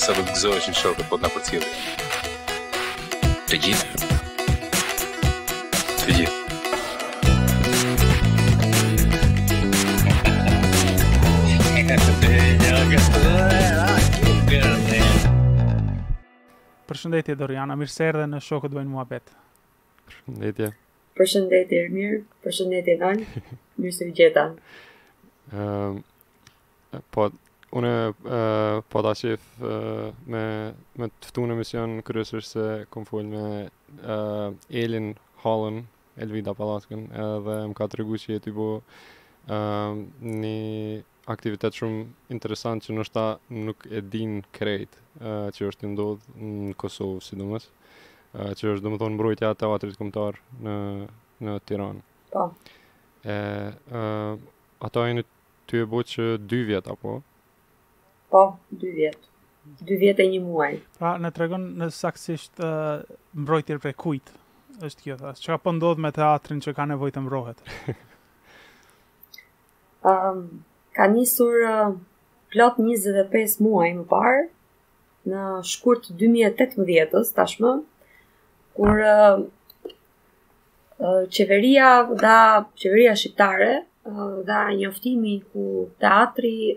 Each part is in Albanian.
Sa do të gëzoheshin shokët po të na përcjellin. Të gjithë. Të gjithë. Përshëndetje Doriana, mirë se erdhe në Shokët bëjnë muhabet. Përshëndetje. Përshëndetje Ermir, përshëndetje Dal. Mirë se ju gjeta. Ëm, Po, unë e, pata qef e, me, me të ftu në emision kryesisht se kom fol me e, Elin Hallën, Elvida Pallaskën, edhe më ka tregu që jeni tu bo e, një aktivitet shumë interesant që ndoshta nuk e dinë krejt e, që është tu ndodhë në Kosovë, sidomos, që është domethonë mbrojtja e teatrit kombëtar në, në Tiranë. Po. E, e, Atë jeni tu e bo që dy vjet, apo? Po, dy vjet. Dy vjet e një muaj. Pra, na tregon saktësisht uh, mbrojtje prej kujt është kjo, thas. Çka po ndodh me teatrin që ka nevojë të mbrohet? um, ka nisur uh, plot 25 muaj më parë, në shkurt 2018-ës tashmë, kur uh, Qeveria dha, qeveria shqiptare dha njoftimin ku teatri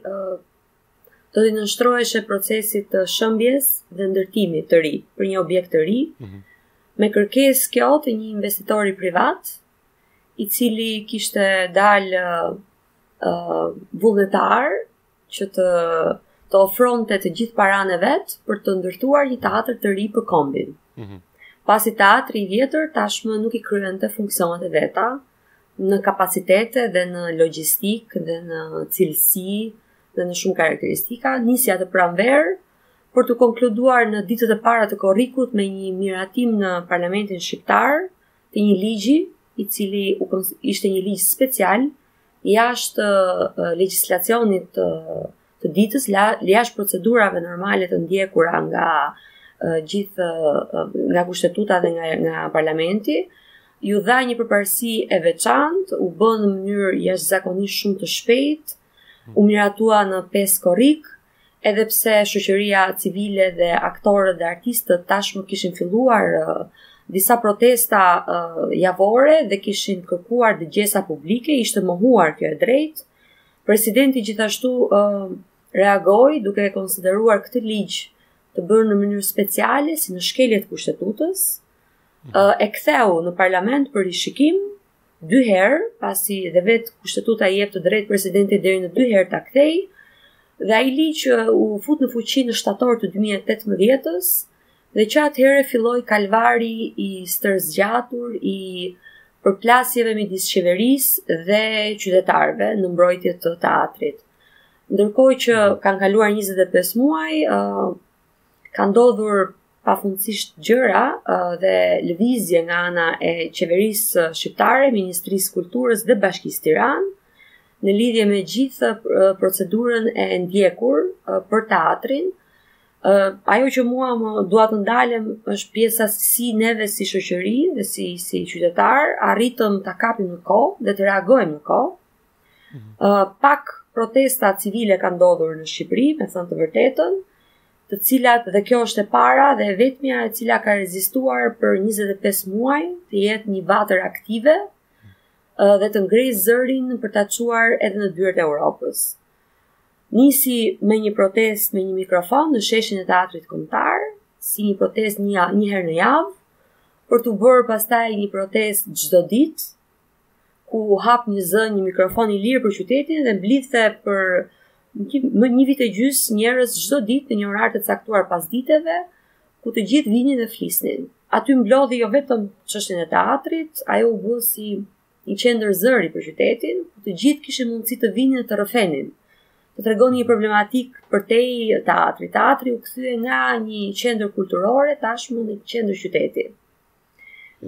do t'i nënshtroheshe procesit të shembjes dhe ndërtimit të ri për një objekt të ri. Mm -hmm. Me kërkesë kjo të një investitori privat, i cili kishte dalë uh, vullnetar që të të ofronte të gjithë paranë e vet për të ndërtuar një teatër të ri për kombin. Mm -hmm. Pasi teatri i vjetër tashmë nuk i kryente funksionet e veta në kapacitete dhe në logjistikë dhe në cilësi dhe në shumë karakteristika, nisi atë pranverë për t'u konkluduar në ditët e para të korrikut me një miratim në parlamentin shqiptar, të një ligji i cili u ishte një ligj special jashtë legjislacionit të, të ditës, jashtë procedurave normale të ndjekura nga gjithë nga kushtetuta dhe nga, nga parlamenti, iu dha një përparësi e veçantë, u bë në mënyrë jashtëzakonisht shumë të shpejtë, u miratua në pesë korrik, edhe pse shoqëria civile dhe aktorët dhe artistët tashmë kishin filluar disa protesta javore dhe kishin kërkuar dëgjesa publike, ishte mohuar kjo e drejtë. Presidenti gjithashtu reagoi duke e konsideruar këtë ligj të bërë në mënyrë speciale si në shkelje të kushtetutës, e ktheu në parlament për rishikim, dy herë, pasi dhe vetë kushtetuta i jep të drejtë presidentit deri në dy herë ta kthejë, dhe ai ligj që u fut në fuqi në shtator të 2018-s, dhe që atëherë filloi kalvari i stërzgjatur i përplasjeve midis qeverisë dhe qytetarëve në mbrojtje të teatrit. Ndërkohë që kanë kaluar 25 muaj, uh, ka ndodhur pafundësisht gjëra dhe lëvizje nga ana e qeverisë shqiptare, Ministrisë së Kulturës dhe Bashkisë Tiranë në lidhje me gjithë procedurën e ndjekur për teatrin. Ajo që mua më dua të ndalem është pjesa si neve si shoqëri dhe si si qytetar arritëm ta kapim në kohë dhe të reagojmë në kohë. Mhm. Pak protesta civile kanë ndodhur në Shqipëri, me thënë të vërtetën, të cilat dhe kjo është e para dhe e vetmja e cila ka rezistuar për 25 muaj të jetë një vatër aktive dhe të ngrejë zërin për ta çuar edhe në dyert e Europës. Nisi me një protestë me një mikrofon në sheshin e teatrit kombëtar, si një protestë një, një herë në javë, për t'u bërë pastaj një protestë çdo ditë, ku u hap një zë, një mikrofon i lirë për qytetin dhe mblidhte për një vit e gjys njerëz çdo ditë në një orar të caktuar pasditeve, ku të gjithë vinin dhe flisnin. Aty mblodhi jo vetëm çështjen e teatrit, ajo u bë si një qendër zëri për qytetin, ku të gjithë kishin mundësi të vinin dhe të rrëfenin të tregonin një problematikë përtej teatrit. Teatri u kthye nga një qendër kulturore, tashmë në qendër qyteti.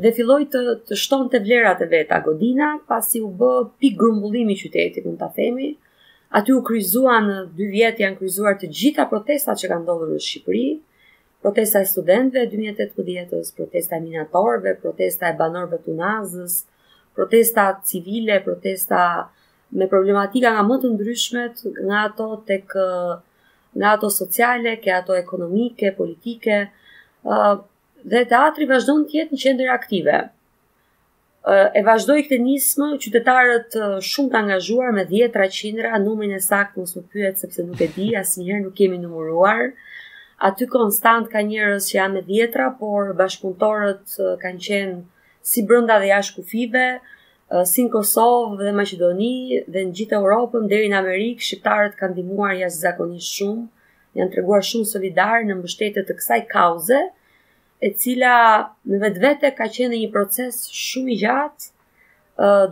dhe filloi të të shtonte vlerat e veta godina pasi u bë pikë grumbullimi i qytetit mund ta themi aty u kryzuan në dy vjet janë kryzuar të gjitha protestat që kanë ndodhur në Shqipëri protesta e studentëve 2018-ës protesta e minatorëve protesta e banorëve të Unazës protesta civile protesta me problematika nga më të ndryshmet nga ato tek nga ato sociale ke ato ekonomike politike dhe teatri vazhdon të jetë një qendër aktive. E vazhdoi këtë nismë qytetarët shumë të angazhuar me 10-ra qindra, numrin e saktë mos më pyet sepse nuk e di, asnjëherë nuk kemi numëruar. Aty konstant ka njerëz që janë me 10-ra, por bashkëpunëtorët kanë qenë si brenda dhe jashtë kufijve, si në Kosovë dhe Maqedoni dhe në gjithë Europën deri në Amerikë, shqiptarët kanë ndihmuar jashtëzakonisht shumë janë treguar shumë solidarë në mbështetje të kësaj kauze, e cila në vetvete ka qenë dhe një proces shumë i gjatë,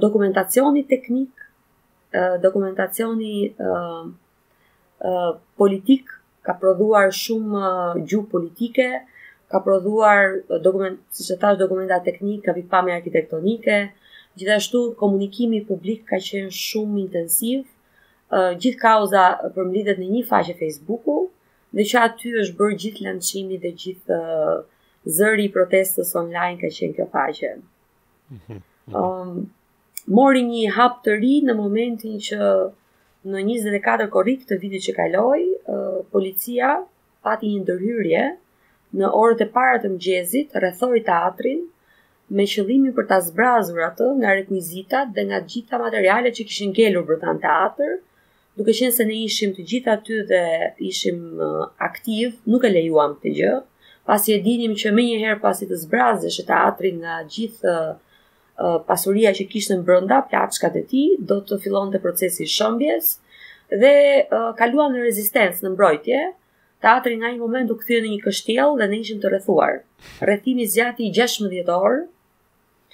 dokumentacioni teknik, dokumentacioni politik, ka prodhuar shumë gjuhë politike, ka prodhuar dokument, siç e thashë, dokumenta teknikë nga pikëpamje arkitektonike, gjithashtu komunikimi publik ka qenë shumë intensiv, gjithë kauza përmblidhet në një faqe Facebooku dhe që aty është bërë gjithë lançimi dhe gjithë zëri i protestës online ka qenë kjo faqe. Mhm, mhm. Ëm mori një hap të ri në momentin që në 24 korrik të vitit që kaloi, policia pati një ndërhyrje në orët e para të mëngjesit rrethoi teatrin me qëllimin për ta zbrazur atë nga rekuizitat dhe nga të gjitha materialet që kishin ngelur brenda në teatër, duke qenë se ne ishim të gjithë aty dhe ishim aktivë, nuk e lejuam këtë gjë, pasi e dinim që menjëherë pasi të zbrazeshe teatri nga gjithë pasuria që kishte brenda, plaçkat e tij, do të fillonte procesi i shembjes, dhe uh, kaluam në rezistencë, në mbrojtje, teatri nga ai moment u kthye në një kështjellë dhe ne ishim të rrethuar. Rrethimi zgjati 16 orë,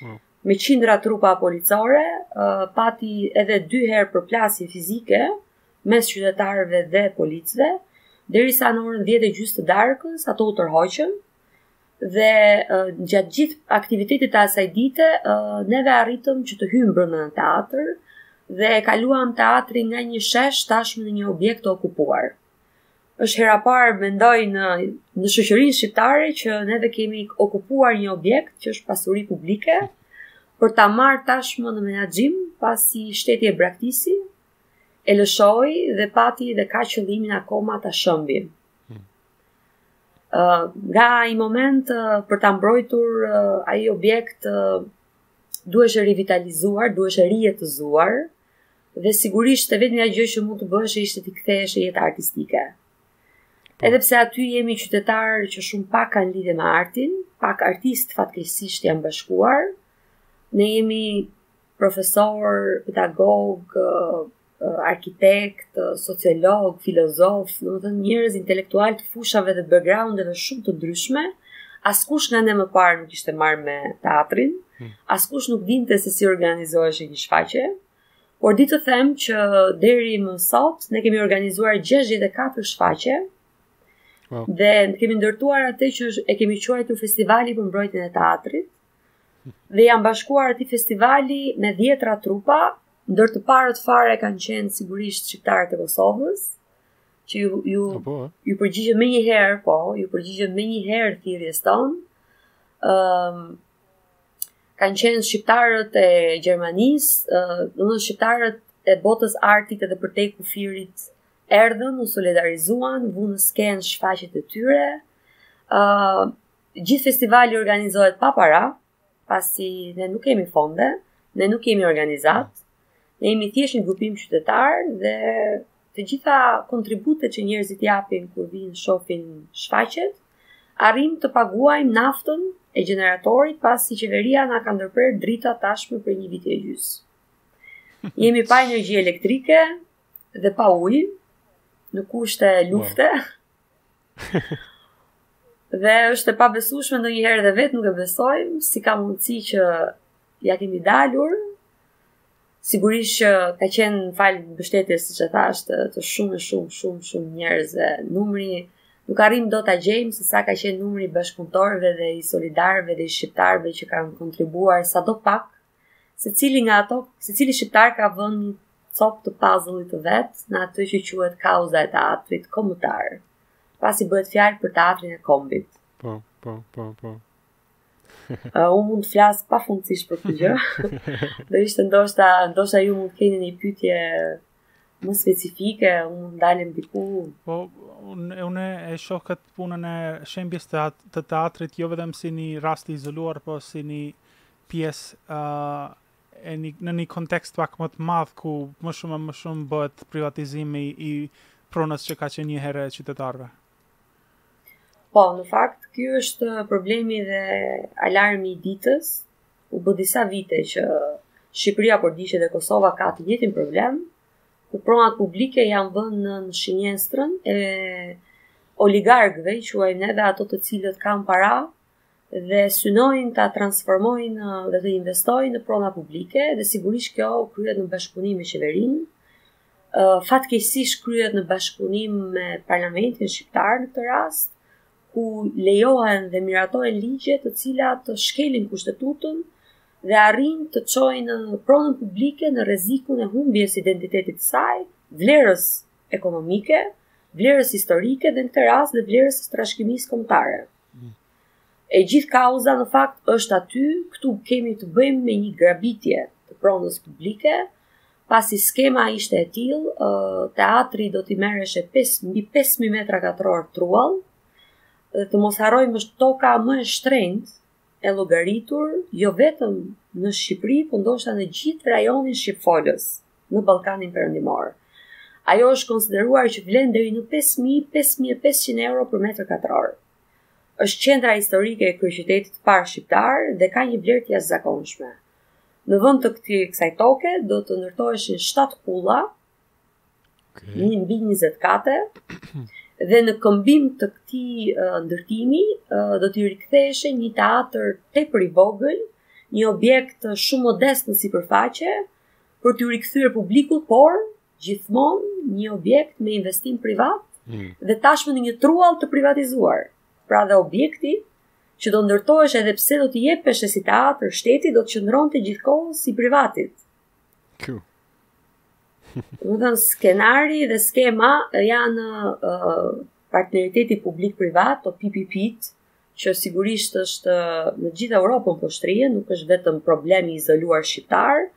hmm. me qindra trupa policore, uh, pati edhe dy herë përplasje fizike, mes qytetarëve dhe policëve, derisa në orën 10 e gjysë të darkës, ato u tërhoqën, Dhe uh, gjatë gjithë aktivitetit të asaj dite, uh, neve arritëm që të hymë brenda në teatër dhe e kaluam teatrin nga një shesh tashmë në një objekt të okupuar. Është hera e parë mendoj në në shoqërinë shqiptare që neve kemi okupuar një objekt që është pasuri publike për ta marrë tashmë në menaxhim pasi shteti e braktisi e lëshoi dhe pati dhe ka qëllimin akoma ta shembi. Hmm. Uh, nga ai moment uh, për ta mbrojtur uh, ai objekt uh, duheshe rivitalizuar, duheshe rijetëzuar dhe sigurisht e vetmja gjë që mund të bëheshe ishte t'i ktheheshe jeta artistike. Po. Edhe pse aty jemi qytetarë që shumë pak kanë lidhje me artin, pak artistë fatkeqësisht janë bashkuar. Ne jemi profesorë, pedagogë, arkitektë, sociologë, filozofë, domethënë njerëz intelektualë të fushave dhe backgroundeve shumë të ndryshme, askush nga ne më parë nuk ishte marrë me teatrin, hmm. askush nuk dinte se si organizoheshe një shfaqje, por di të them që deri më sot ne kemi organizuar 64 shfaqje, wow. dhe kemi ndërtuar atë që e kemi quajtur festivali për mbrojtjen e teatrit, dhe janë bashkuar atij festivali me dhjetra trupa, Ndër të parët fare kanë qenë sigurisht shqiptarët e Kosovës, që ju ju po, po, eh? ju përgjigjën menjëherë, po, ju përgjigjën menjëherë thirrjes tonë. Ëm um, kanë qenë shqiptarët e Gjermanisë, ë, uh, domethënë shqiptarët e botës së artit edhe përtej kufirit erdhën, u solidarizuan, vunë në skenë shfaqjet e tyre. ë uh, Gjithë festivali organizohet pa para, pasi ne nuk kemi fonde, ne nuk kemi organizatë, ne jemi thjesht një grupim qytetar dhe të gjitha kontributet që njerëzit japin kur vijnë shofin shfaqjet, arrijmë të paguajmë naftën e gjeneratorit pasi qeveria na ka ndërprerë dritat tashmë për një vit e gjysmë. Jemi pa energji elektrike dhe pa ujë në kushte lufte. dhe është e pabesueshme ndonjëherë dhe vetë nuk e besojmë si ka mundësi që ia kemi dalur. Sigurisht që ka qenë falë mbështetjes siç e thashë të, të shumë shumë shumë shumë njerëzve. Numri nuk arrijmë dot ta gjejmë se sa ka qenë numri i bashkëpunëtorëve dhe i solidarëve dhe i shqiptarëve që kanë kontribuar sado pak Secili nga ata, secili shqiptar ka vënë një copë të puzzle-it të vet në atë që quhet kauza e teatrit kombëtar. Pasi bëhet fjalë për teatrin e kombit. Po, po, po, po. uh, unë mund të flas pafundësisht për këtë gjë. Do ishte ndoshta, ndoshta ju mund të keni një pyetje më specifike, unë mund të ndalem diku. Po, unë unë e shoh këtë punën e shembjes së teatrit jo vetëm si një rast i izoluar, po si një pjesë ë e një, në një kontekst pak më të madh ku më shumë e më shumë bëhet privatizimi i pronës që ka qenë njëherë e qytetarëve. Po, në fakt, ky është problemi dhe alarmi i ditës. U bë disa vite që Shqipëria, por di që dhe Kosova ka të njëjtin problem, ku pronat publike janë vënë në shënjestrën e oligarkëve, quajmë ne, dhe ata të cilët kanë para, dhe synojnë ta transformojnë dhe të investojnë në prona publike dhe sigurisht kjo kryhet në bashkëpunim me qeverinë. Fatkeqësisht kryhet në bashkëpunim me parlamentin shqiptar në këtë rast, ku lejohen dhe miratohen ligje të cilat shkelin kushtetutën dhe arrijnë të çojnë pronën publike në rrezikun e humbjes së identitetit të saj, vlerës ekonomike, vlerës historike dhe në këtë rast dhe vlerës së trashëgimisë kombëtare. E gjithë kauza në fakt është aty, këtu kemi të bëjmë me një grabitje të pronës publike, pasi skema ishte e tillë, teatri do t'i merreshe 5 mbi 5000 metra katror truall. Dhe të mos harrojmë është toka më e shtrenjtë e llogaritur jo vetëm në Shqipëri, por ndoshta në gjithë rajonin shqipfolës. në Ballkanin Perëndimor. Ajo është konsideruar që vlen deri në 5500 euro për metër katror. Është qendra historike e kryeqytetit të parë shqiptar dhe ka një vlerë të jashtëzakonshme. Në vend të këtij kësaj toke do të ndërtoheshin 7 kulla, okay. një mbi 20 kate dhe në këmbim të këtij uh, ndërtimi uh, do t'i riktheheshin një teatër tepër i vogël, një objekt shumë modest në sipërfaqe, për t'iu rikthyer publikut, por gjithmonë një objekt me investim privat mm. dhe tashmë në një truall të privatizuar. Pra dhe objekti që do ndërtohesh edhe pse do t'i jepesh si teatër shtetit do të qëndronte gjithë kohës i privatit. Kjo. Domethënë skenari dhe skema janë uh, partneriteti publik privat, o PPP-t, që sigurisht është në gjithë Europën po shtrihen, nuk është vetëm problem i izoluar shqiptar,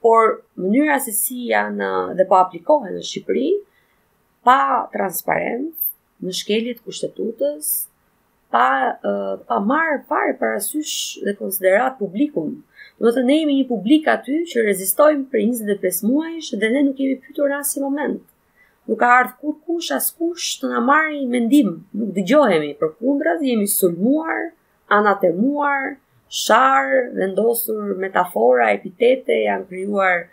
por mënyra se si janë dhe po aplikohen në Shqipëri pa transparencë, në shkelje të kushtetutës, pa uh, pa marrë fare parasysh dhe konsideratë publikun. Domethënë ne jemi një publik aty që rezistojmë prej 25 muajsh dhe ne nuk jemi pyetur në asnjë moment. Nuk ka ardhë kurrkush askush të na marri mendim, nuk dëgjohemi, përkundrazi jemi sulmuar, anatemuar, sharë, vendosur metafora, epitete, janë krijuar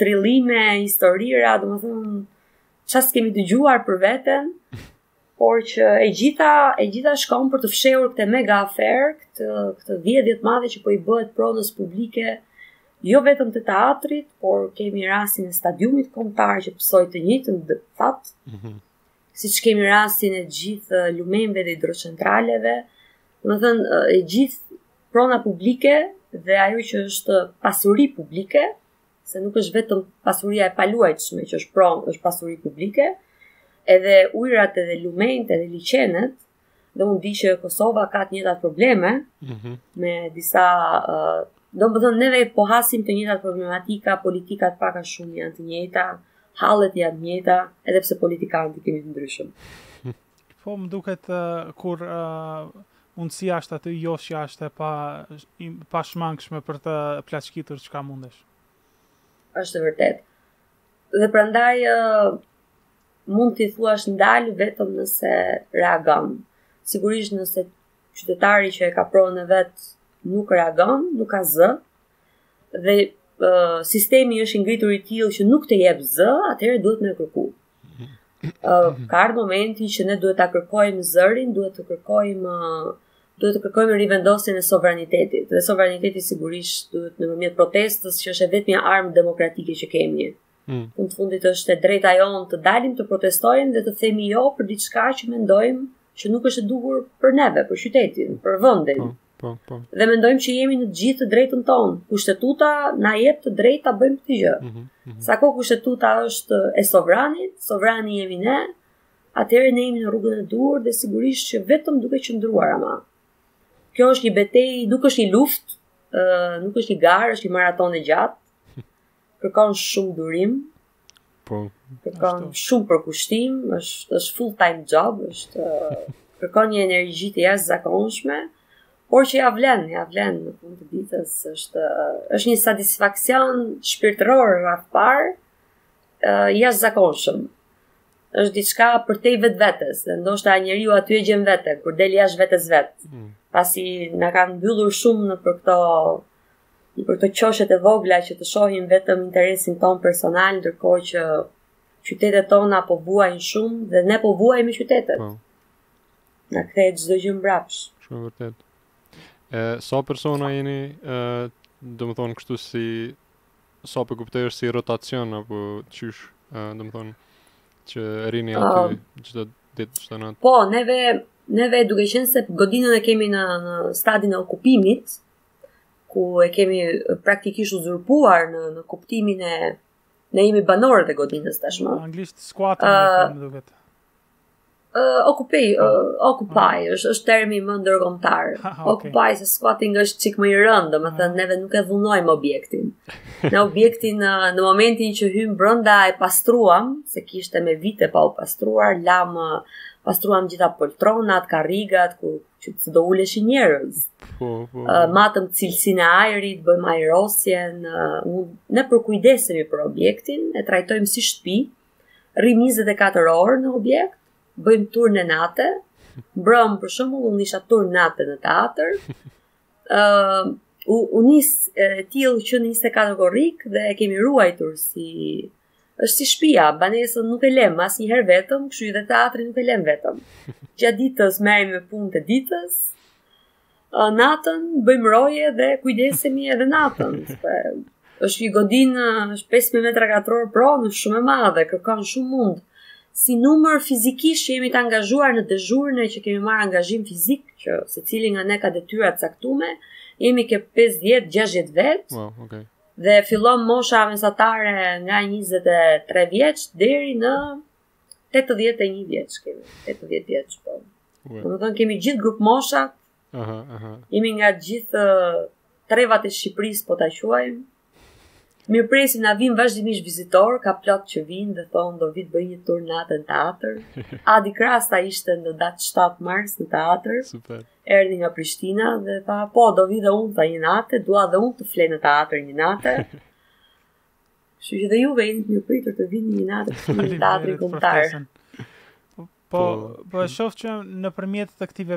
trillime, historira, domethënë, ça s'kemi dëgjuar për veten, por që e gjitha e gjitha shkon për të fshehur këtë mega aferë, këtë këtë vjedhje të madhe që po i bëhet pronës publike, jo vetëm te teatri, por kemi rastin e stadiumit kombëtar që pësoi të njëjtin fat. Mm -hmm. Siç kemi rastin e gjithë lumenjve dhe hidrocentraleve, domethënë e gjithë prona publike dhe ajo që është pasuri publike, se nuk është vetëm pasuria e paluajtshme që është pronë, është pasuri publike, edhe ujrat edhe lumenjt edhe liqenet, dhe unë e di që Kosova ka të njëjtat probleme, mm -hmm. me disa, uh, domethënë, neve po hasim të njëjtat problematika, politikat pak a shumë janë të njëjta, hallet janë të njëjta, edhe pse politikanët i kemi të ndryshëm. Po më duket kur mundësia është aty, joshja është e pa, pa shmangëshme për të plaçkitur çka mundesh. është e vërtetë. Dhe prandaj mund t'i thuash ndal vetëm nëse reagon. Sigurisht nëse qytetari që e ka pronë e vet nuk reagon, nuk ka zë, dhe sistemi është i ngritur i tillë që nuk të jep zë, atëherë duhet me kërku. Uh, ka ardhë momenti që ne duhet ta kërkojmë zërin, duhet të kërkojmë uh, duhet të kërkojmë rivendosjen e sovranitetit. Dhe sovraniteti sigurisht duhet nëpërmjet protestës që është e vetmja armë demokratike që kemi. Mm. Në fund të fundit është e drejta jonë të dalim të protestojmë dhe të themi jo për diçka që mendojmë që nuk është e duhur për neve, për qytetin, për vendin. Mm. Po, po. Dhe mendojmë që jemi në të gjithë të drejtën tonë. Kushtetuta na jep të drejtë ta bëjmë këtë gjë. Mm -hmm. Sa kohë kushtetuta është e sovranit, sovrani jemi ne, atëherë ne jemi në rrugën e duhur dhe sigurisht që vetëm duke qëndruar ama. Kjo është një betejë, nuk është një luftë, nuk është një garë, është një maratonë e gjatë. Kërkon shumë durim, Po. Kërkon shumë përkushtim, është është full time job, është kërkon një energji të jashtëzakonshme, por që ia vlen, ia vlen në fund të ditës, është është një satisfaksion shpirtëror rreth par, uh, jashtëzakonshëm. Është diçka përtej vetvetes, dhe ndoshta njeriu aty e gjen veten kur del jashtë vetes vet. Mm. Pasi na kanë mbyllur shumë nëpër këto nëpër këto qoshet e vogla që të shohin vetëm interesin tonë personal, ndërkohë që qytetet tona po vuajnë shumë dhe ne po vuajmë me qytetet. Po. Na kthehet çdo gjë mbrapsh. Shumë e vërtetë. E sa persona jeni, ë, domethënë kështu si sa po e kuptoj është si rotacion apo qysh, ë, domethënë që rrini aty um, çdo ditë çdo natë. Po, neve neve duke qenë se godinën e kemi në në stadin e okupimit, ku e kemi praktikisht uzurpuar në në kuptimin e ne jemi banorët e godinës tashmë. Në anglisht squat uh, ah, më duket. Ë uh, occupy, uh, occupy uh. është është termi më ndërkombëtar. Okay. Occupy se squatting është çik më i rëndë, domethënë uh. neve nuk e dhunojmë objektin. Në objektin në, në momentin që hymë brenda e pastruam, se kishte me vite pa u pastruar, lamë pastruam të gjitha poltronat, karrigat, ku që do uleshin njerëz. Po, po. Uh, matëm cilësinë e ajrit, bëjmë ajrosjen, uh, ne përkujdesemi për objektin, e trajtojmë si shtëpi, rrimë 24 orë në objekt, bëjmë turne nate, mbrëmë për shembull, unë isha turn nate në teatr, uh, u, u nis e tillë që në 24 korrik dhe e kemi ruajtur si Është si shtëpia, banesën nuk e lem asnjëherë vetëm, kështu që dhe teatrin nuk e lem vetëm. Gjatë ditës merrem me punët e ditës, natën bëjmë roje dhe kujdesemi edhe natën. Pra, është një godinë, është 5.000 metra katror pronë, shumë e madhe, kërkon shumë mund. Si numër fizikisht që jemi të angazhuar në dezhurne që kemi marrë angazhim fizik, që secili nga ne ka detyra t'caktume, jemi ke 50-60 vetë, wow, okay. Dhe fillon mosha mesatare nga 23 vjeç deri në 81 vjeç kemi, 80 vjeç po. Domethënë kemi gjithë grupmoshat. Aha, aha. Jemi nga gjithë trevat e Shqipërisë po ta quajmë. Mirëpresim, na vijnë vazhdimisht vizitorë, ka plot që vijnë dhe thonë do vij të bëj një tur natën në teatër. Adi Krasta ishte në datë 7 mars në teatër. Super. erdhi nga Prishtina dhe tha, po, do vij dhe unë, tha, një natë, dua dhe unë të fle në teatër një natë. Kshu që dhe juve jeni të mirëpritur të vini një natë te teatri kombëtar. Po, po, po e shof që nëpërmjet të këtij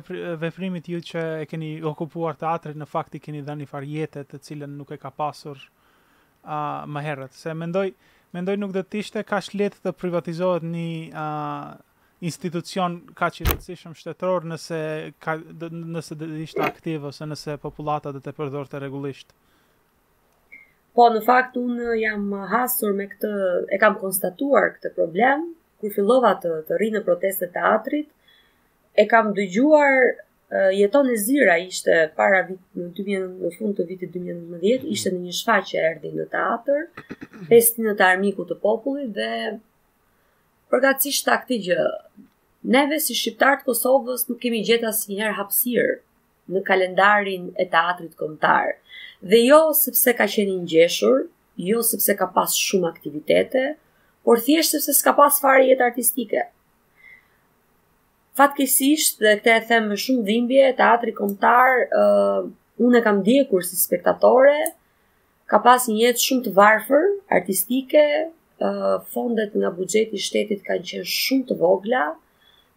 veprimit ju që e keni okupuar teatrin, në fakt i keni dhënë një farë jete të cilën nuk e ka pasur uh, më herët. Se mendoj, mendoj nuk do të ishte kaq lehtë të privatizohet një uh, institucion kaq i rëndësishëm shtetëror nëse ka nëse do të ishte aktiv ose nëse popullata do ta përdorte rregullisht. Po në fakt unë jam hasur me këtë e kam konstatuar këtë problem kur fillova të të rri në protestën e teatrit e kam dëgjuar Jeton Neziraj ishte para vit në 2000 në fund të vitit 2019 ishte në një shfaqje erdhi në teatër për festivalin te Armiku i popullit dhe përkatësisht tha këtë gjë, neve si shqiptarë të Kosovës nuk kemi gjetë asnjëherë hapësirë në kalendarin e teatrit kombëtar. Dhe jo sepse ka qenë i ngjeshur, jo sepse ka pas shumë aktivitete, por thjesht sepse s'ka pas fare jetë artistike. Fatkeqësisht, dhe këtë e them me shumë dhimbje, teatri kombëtar, uh, unë e kam ndjekur si spektatore, ka pas një jetë shumë të varfër, artistike, fondet nga buxheti i shtetit kanë qenë shumë të vogla,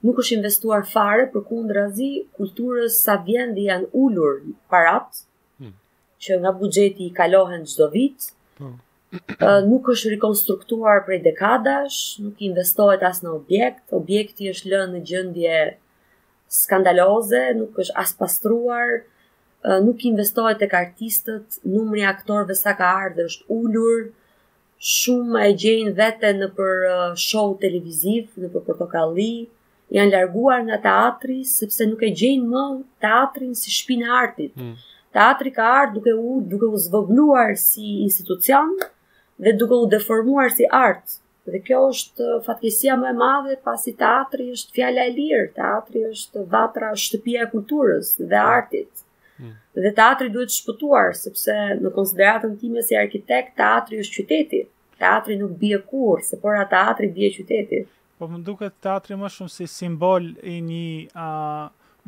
nuk është investuar fare përkundrazi kulturës sa vjen dhe i janë ulur parat hmm. që nga buxheti i kalohen çdo vit. Po. nuk është rikonstruktuar prej dekadash, nuk investohet as në objekt, objekti është lënë në gjendje skandaloze, nuk është as pastruar, nuk investohet tek artistët, numri i aktorëve sa ka ardhur dhe është ulur, shumë e gjejnë veten nëpër show televiziv, nëpër Portokalli, janë larguar nga teatri sepse nuk e gjejnë më teatrin si shpinë e artit. Mm. Teatri ka ardhur duke u duke u zvogëluar si institucion dhe duke u deformuar si art. Dhe kjo është fatkeqësia më e madhe pasi teatri është fjala e lirë, teatri është vatra, është shtëpia e kulturës dhe mm. artit. Mm. Dhe teatri duhet shpëtuar sepse në konsideratën time si arkitekt, teatri është qyteti. Teatri nuk bie kurrë, se po ra teatri bie qyteti. Po më duket teatri më shumë si simbol i një a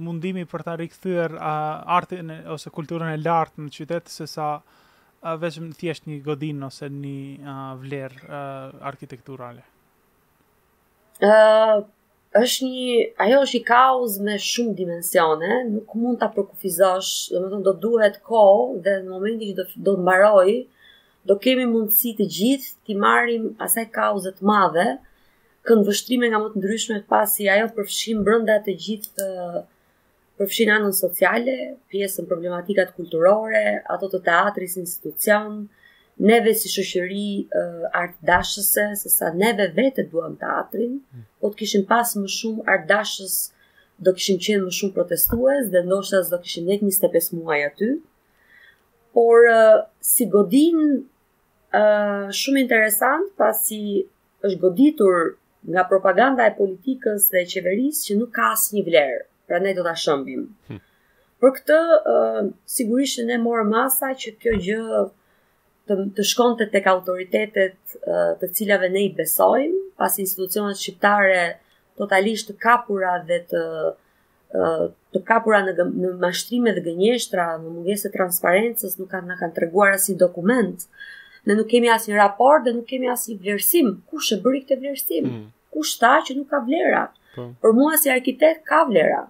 mundimi për ta rikthyer artin ose kulturën e lartë në qytet sesa Vetëm thjesht një godinë ose një uh, vlerë uh, arkitekturale. Uh, është një, ajo është një kauz me shumë dimensione, nuk mund ta përkufizosh, domethënë do duhet kohë dhe në momentin që do do të mbarojë, do kemi mundësi të gjithë t'i marrim asaj kauze të madhe, këndvështrime nga më të ndryshme pasi ajo përfshin brenda të gjithë përfshin anën sociale, pjesën problematikat kulturore, ato të teatrit si institucion, neve si shoqëri uh, artdashëse, se sa neve vetë duam teatrin, mm. po të kishim pas më shumë artdashës, do kishim qenë më shumë protestues dhe ndoshta s'do kishim ndejt 25 muaj aty. Por uh, si godinë uh, shumë interesant pasi është goditur nga propaganda e politikës dhe e qeverisë që nuk ka asnjë vlerë, prandaj do ta shembim. Hm. Për këtë uh, sigurisht që ne morëm masa që kjo gjë të, të shkonte tek autoritetet uh, të cilave ne i besojmë, pasi institucionet shqiptare totalisht të kapura dhe të të kapura në, në mashtrime dhe gënjeshtra, në mungesë të transparencës, nuk kanë na kanë treguar asnjë dokument. Ne nuk kemi asnjë raport dhe nuk kemi asnjë vlerësim. Kush e bëri këtë vlerësim? Mm. Kush tha që nuk ka vlera? Po. Për mua si arkitekt ka vlera.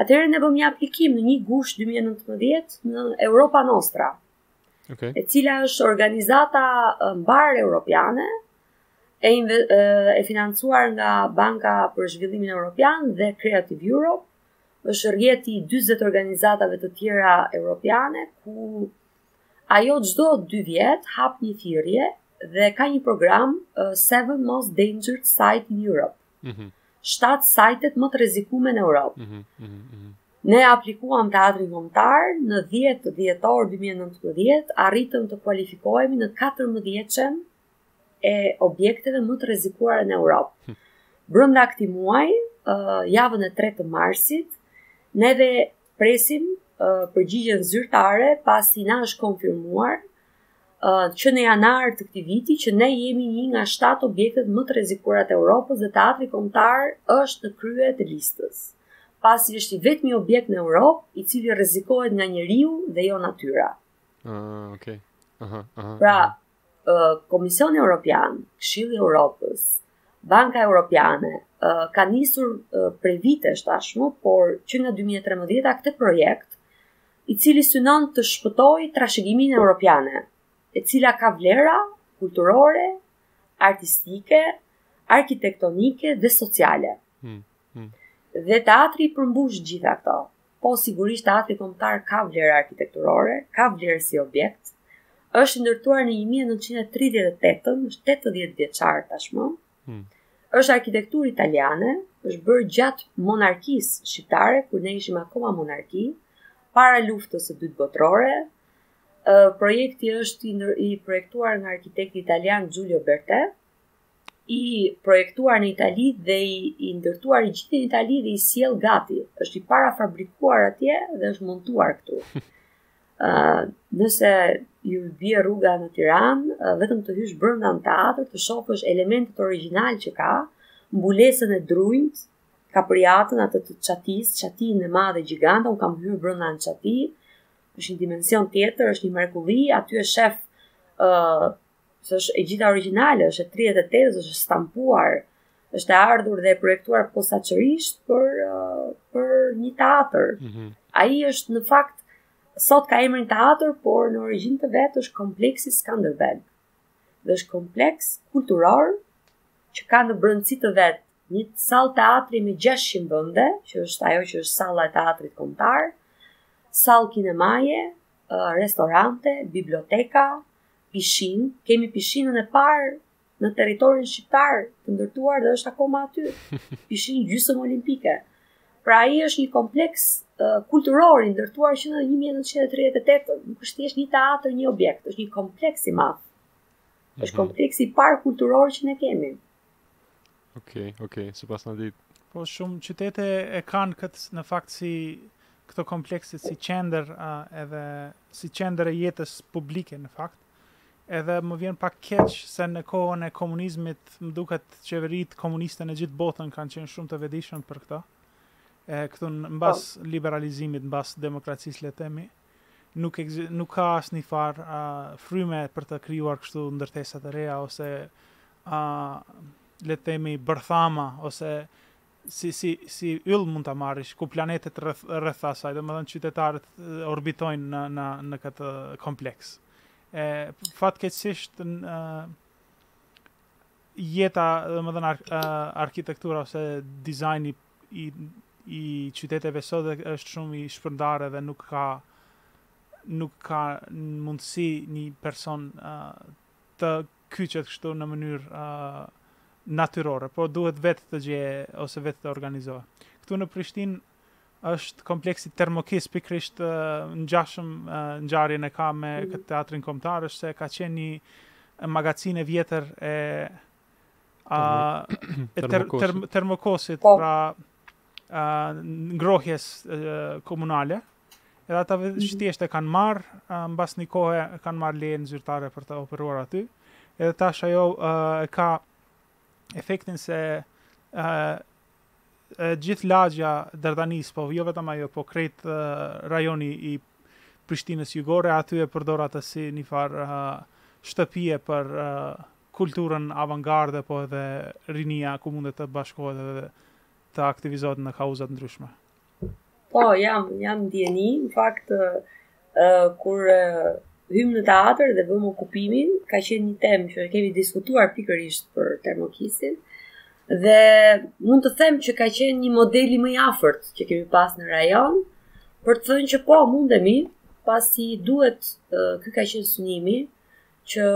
Atëherë ne bëmë një aplikim në 1 gusht 2019 në Europa Nostra. Okay. E cila është organizata mbarë europiane, e, e financuar nga Banka për Zhvillimin Europian dhe Creative Europe, është rrjeti i 40 organizatave të tjera europiane, ku ajo çdo 2 vjet hap një thirje dhe ka një program uh, Seven Most Endangered Sites in Europe. Shtatë sajtet më të rrezikume në Europë. Ne aplikuam teatrin kombëtar në 10 dhjetor 2019, arritëm të kualifikohemi në 14-ën e objekteve më të rrezikuara në Europë. Hm. Brenda këtij muaji, uh, javën e 3 të marsit, neve Presim përgjigjen zyrtare pasi na është konfirmuar që në janar të këtij viti që ne jemi një nga 7 objektet më të rrezikuara të Europës dhe teatri kombëtar është në krye të listës. Pasi është i vetmi objekt në Europë i cili rrezikohet nga njeriu dhe jo natyra. Ah, okay. Aha, aha. Pra, Komisioni Europian, Këshilli i Europës, Banka Europiane ka nisur prej vitesh tashmë, por që nga 2013-a këtë projekt, i cili synon të shpëtojë trashëgiminë europiane, e cila ka vlera kulturore, artistike, arkitektonike dhe sociale. Hmm, hmm. Dhe teatri i përmbush gjitha këto. Po sigurisht Teatri Kombëtar ka vlera arkitekturore, ka vlerë si objekt. Është i ndërtuar në 1938, është 80 vjeçar tashmë. Hmm. Është arkitekturë italiane, është bërë gjatë monarkisë shqiptare kur ne ishim akoma monarki, para luftës së dytë botërore. Ë projekti është i, ndër, i projektuar nga arkitekti italian Giulio Bertè. i projektuar në Itali dhe i, i ndërtuar i gjithë në Itali dhe i sjellë gati. Është i parafabrikuar atje dhe është montuar këtu. Ë, uh, nëse ju bie rruga në Tiranë, uh, vetëm të hysh brenda në teatër, të shofësh elementet origjinale që ka, mbulesën e drunjtë, kapriatën atë të çatisë, çatinë e madhe gjigante, unë kam hyrë brenda në çati. Është një dimension tjetër, është një mrekulli, aty e shef ë uh, është e gjitha origjinale, është e 38-ës, është e stampuar, është e ardhur dhe e projektuar posaçërisht për uh, për një teatër. Mm -hmm. Ai është në fakt sot ka emrin teatër, por në origjinë të vet është kompleksi Skanderbeg. Dhe është kompleks kulturor që ka në brendësi të vet një sallë teatri me 600 vende, që është ajo që është salla e teatrit kombëtar, sallë kinemaje, uh, restorante, biblioteka, pishinë, kemi pishinën e parë në territorin shqiptar të ndërtuar dhe është akoma aty. Pishinë gjysëm olimpike. Pra ai është një kompleks uh, kulturor i ndërtuar që në 1938-ën, nuk është thjesht një teatër, një objekt, është një kompleks i madh. Është mhm. kompleksi i parë kulturor që ne kemi. Okej, okay, okej, okay. sipas na ditë. Po shumë qytete e kanë këtë në fakt si këto komplekse si qendër edhe si qendër e jetës publike në fakt. Edhe më vjen pak keq se në kohën e komunizmit më duket qeveritë komuniste në gjithë botën kanë qenë shumë të vetëdijshëm për këtë. E këtu mbas po. liberalizimit, mbas demokracisë le të themi, nuk nuk ka asnjë farë fryme për të krijuar kështu ndërtesa të reja ose a le të themi bërthama ose si si si yll mund ta marrish ku planetet rreth rreth asaj, domethënë qytetarët orbitojnë në në në këtë kompleks. E fatkeqësisht jeta, domethënë ar, arkitektura ose dizajni i i qyteteve sot është shumë i shpërndarë edhe nuk ka nuk ka mundësi një person uh, të kyçet kështu në mënyrë uh, natyrore, po duhet vetë të gjejë ose vetë të organizohet. Këtu në Prishtinë është kompleksi Termokiss, pikërisht ngjashëm ngjarjen e ka me mm. këtë teatrin kombëtar, është se ka qenë një magazinë e vjetër e a e ter, ter, Termokosit, po. pra a, ngrohjes a, komunale. Edhe ata mm. thjesht e kanë marrë, mbas një kohe e kanë marr lejen zyrtare për të operuar aty. Edhe tash ajo e ka efektin se e gjithë lagjja e Dardanisë, po jo vetëm ajo, po krejt uh, rajoni i Prishtinës jugore, aty e përdor atë si një farë uh, shtëpie për uh, kulturën avangarde, po edhe rinia ku mundet të bashkohet edhe të aktivizohet në kauza të ndryshme. Po, jam, jam në dijeni, në fakt, uh, kur uh, hymë në teatër dhe bëmë okupimin, ka qenë një temë që e kemi diskutuar pikërisht për Termokissin, dhe mund të them që ka qenë një modeli më i afërt që kemi pas në rajon, për të thënë që po, mundemi, pasi duhet, uh, ky ka qenë synimi, që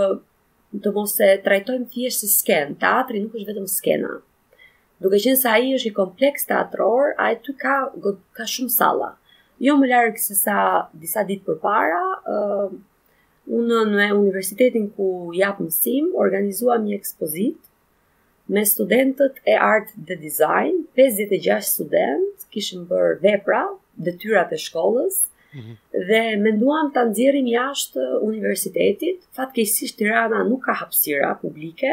të mos e trajtojmë thjesht si skenë, teatri nuk është vetëm skena, Duke qenë se ai është një kompleks teatror, aty ka ka shumë salla. Jo më larg sesa disa ditë përpara, ë uh, unë me universitetin ku jap mësim organizuam një ekspozitë me studentët e art dhe design, 56 studentë kishin bërë vepra, detyrat e shkollës mm -hmm. dhe menduan ta nxjerrin jashtë universitetit. Fatkeqësisht Tirana nuk ka hapësira publike,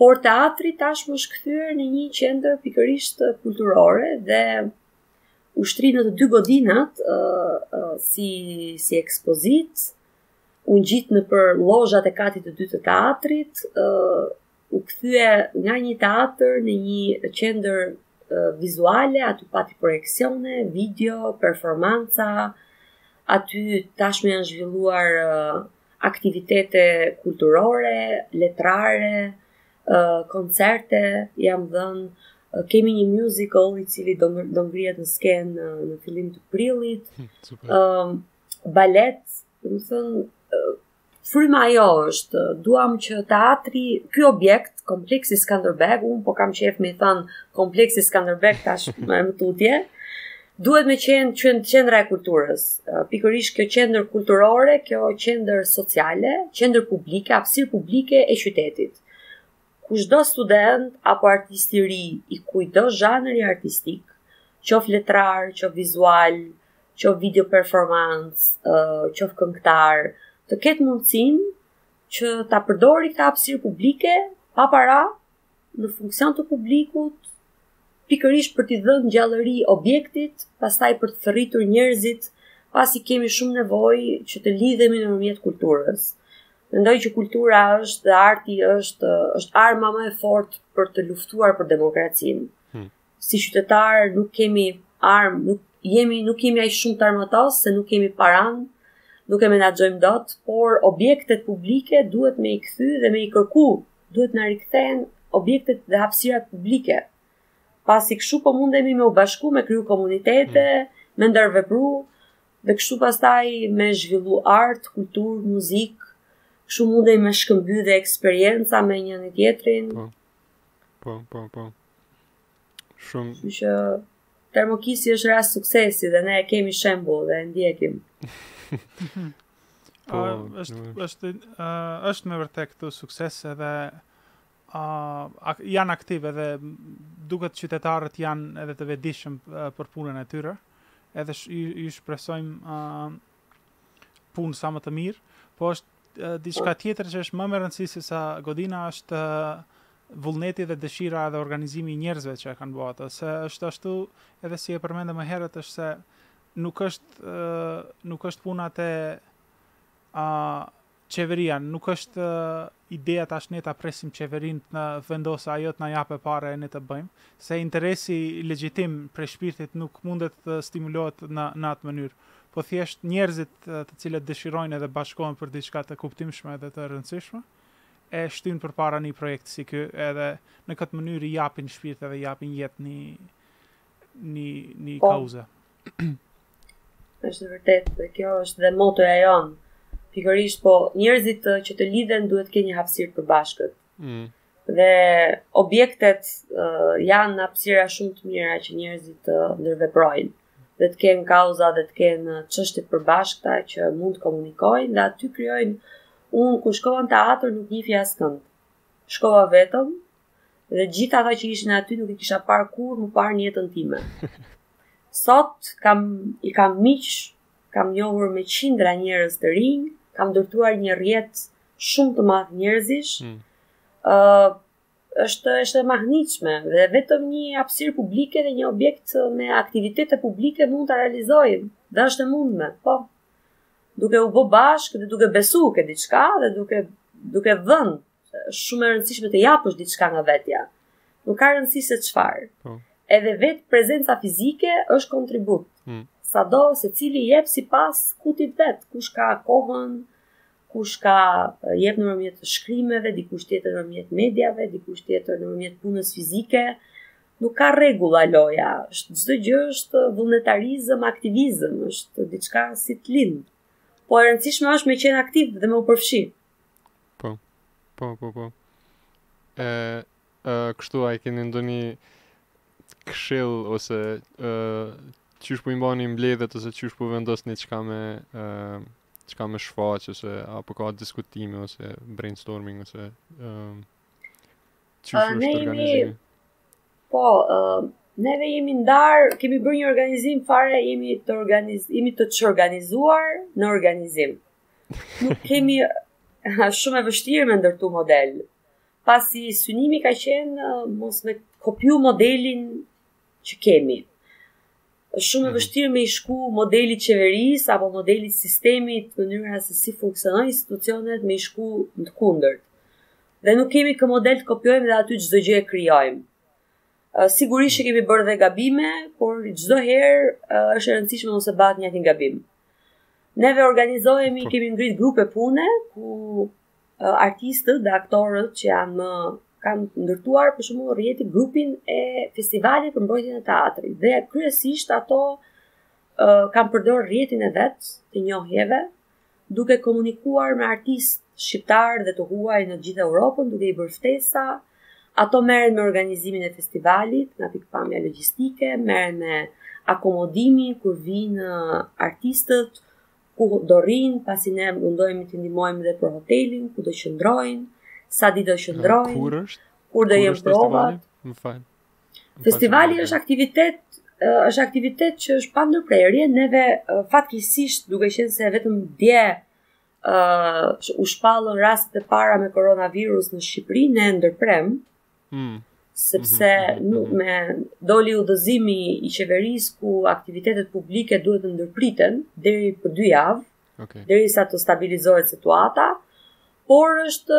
por teatri tashmë është kthyer në një qendër pikërisht kulturore dhe u shtri në të dy godinat uh, uh, si si ekspozitë u ngjit nëpër lozhat e katit të dytë të teatrit uh, u kthye nga një teatër në një qendër uh, vizuale aty pati projeksione video performanca aty tashmë janë zhvilluar uh, aktivitete kulturore, letrare, koncerte, jam dhënë, kemi një musical i cili do, do ngrihet në skenë në fillim të prillit, hm, balet, domethënë, Fryma ajo është, duam që teatri, ky objekt, kompleksi Skanderbeg, unë po kam qef me i thënë kompleksi Skanderbeg tash më e më tutje, Duhet me qenë qen, qendra e kulturës, pikërisht kjo qendër kulturore, kjo qendër sociale, qendër publike, hapësirë publike e qytetit. Kushdo student apo artist i ri i kujtdo zhanri artistik, qoftë letrar, qoftë vizual, qoftë video performance, qoftë këngëtar, të ketë mundësinë që ta përdori këtë hapësirë publike pa para, në funksion të publikut, pikërisht për t'i dhënë gjallëri objektit, pastaj për të thërritur njerëzit, pasi kemi shumë nevojë që të lidhemi nëpërmjet kulturës. Mendoj që kultura është dhe arti është është arma më e fortë për të luftuar për demokracinë. Hmm. si qytetarë nuk kemi armë, nuk jemi nuk kemi aq shumë t'armatos se nuk kemi paran, nuk e menaxhojmë dot, por objektet publike duhet me i kthy dhe me i kërku, duhet na rikthehen objektet dhe hapësirat publike. Pasi kështu po mundemi me u bashku, me kriju komunitete, mm. me ndërvepru dhe kështu pastaj me zhvillu art, kulturë, muzikë, kështu mundemi me shkëmby dhe eksperienca me njani-tjetrin. Po, po, po, po. Shumë. Kështu që Termokisi është rast suksesi dhe ne e kemi shembull dhe e ndjekim. po, uh, është nuk... është uh, është me vërtet kështu sukses edhe uh, janë aktivë edhe duket qytetarët janë edhe të vetëdijshëm uh, për punën e tyre. Edhe ju shpresojmë uh, punë sa më të mirë, po është diçka tjetër që është më me rëndësi se sa godina është vullneti dhe dëshira edhe organizimi i njerëzve që e kanë bërë atë, se është ashtu edhe si e përmendëm më herët është se nuk është nuk është puna te a Qeveria nuk është ideja tash ne ta presim qeverinë të na vendosë ajo të na jape pare e ne të bëjmë, se interesi legjitim prej shpirtit nuk mundet të stimulohet në në atë mënyrë, po thjesht njerëzit të cilët dëshirojnë edhe bashkohen për diçka të kuptimshme dhe të rëndësishme e shtyjnë përpara ni projekt si ky edhe në këtë mënyrë i japin shpirt edhe i japin jetë ni ni ni kauze. Është vërtet, dhe kjo është dhe motoja jonë. Pikërisht po, njerëzit që të lidhen duhet të kenë një hapësirë të përbashkët. Mm. Dhe objektet uh, janë hapësira shumë të mira që njerëzit të uh, ndërveprojnë dhe të kenë kauza dhe të kenë çështje të përbashkëta që mund të komunikojnë dhe aty krijojnë unë kur shkova në teatr nuk njihja askënd. Shkova vetëm, Dhe gjithë ata që ishin aty nuk i kisha parë kurrë më parë në jetën time. Sot kam i kam miq, kam njohur me qindra njerëz të rinj, kam ndërtuar një rrjet shumë të madh njerëzish. Ëh, mm. uh, është është e mahnitshme dhe vetëm një hapësirë publike dhe një objekt me aktivitete publike mund ta realizojnë. Dhe është e mundme, po. Duke u bo bashkë dhe duke besu ke diçka dhe duke duke vënë shumë e rëndësishme të japësh diçka nga vetja. Nuk ka rëndësi se çfarë. Po. Edhe vetë prezenca fizike është kontribut. Mm. Sado secili jep sipas kutit vet, kush ka kohën, kush ka jep nëpërmjet të shkrimeve, dikush tjetër nëpërmjet mediave, dikush tjetër nëpërmjet punës fizike. Nuk ka rregulla loja. Çdo gjë është vullnetarizëm, aktivizëm, është diçka si të lind. Po e rëndësishme është me qenë aktiv dhe me u përfshi. Po. Po, po, po. E, e kështu a i keni ndonjë këshill ose ë qysh po i mbani mbledhjet ose qysh po vendosni çka me ë çka me shfaq ose apo ka diskutime ose brainstorming ose ë qysh uh, është organizimi. Po, ë uh, neve jemi ndar, kemi bërë një organizim fare, jemi të organiz, jemi të çorganizuar në organizim. nuk kemi shumë e vështirë me ndërtu model. Pasi synimi ka qenë mos me kopju modelin që kemi. Është shumë e mhm. vështirë me i shku modelit qeverisë apo modelit sistemit mënyra se si funksionojnë institucionet me i shku në të kundërt. Dhe nuk kemi kë model të kopjojmë dhe aty çdo gjë e krijojmë. Sigurisht që kemi bërë dhe gabime, por çdo herë është e rëndësishme mos e bëjë të njëjtin gabim. Neve organizohemi, po. kemi ngrit grupe pune ku uh, artistët dhe aktorët që janë më kanë ndërtuar për shembull rrjetin grupin e festivalit për mbrojtjen e teatrit dhe kryesisht ato uh, kanë përdor rrjetin e vet të njohjeve duke komunikuar me artistë shqiptarë dhe të huaj në gjithë Europën duke i bërë ftesa. Ato merren me organizimin e festivalit, nga pikpamja logjistike, merren me akomodimin kur vijnë artistët, ku do rrin, pasi ne mundohemi t'i ndihmojmë dhe për hotelin ku do qëndrojnë, sa ditë do qëndrojnë. Kur është? Kur do jenë provat? Më fal. Festivali është aktivitet është aktivitet që është pa ndërprerje, neve fatkeqësisht duke qenë se vetëm dje uh, u shpallën rastet e para me koronavirus në Shqipëri ne e ndërpremë. Mm. Sepse mm -hmm. doli udhëzimi i qeverisë ku aktivitetet publike duhet të ndërpriten deri për 2 javë. Okay. Derisa të stabilizohet situata, por është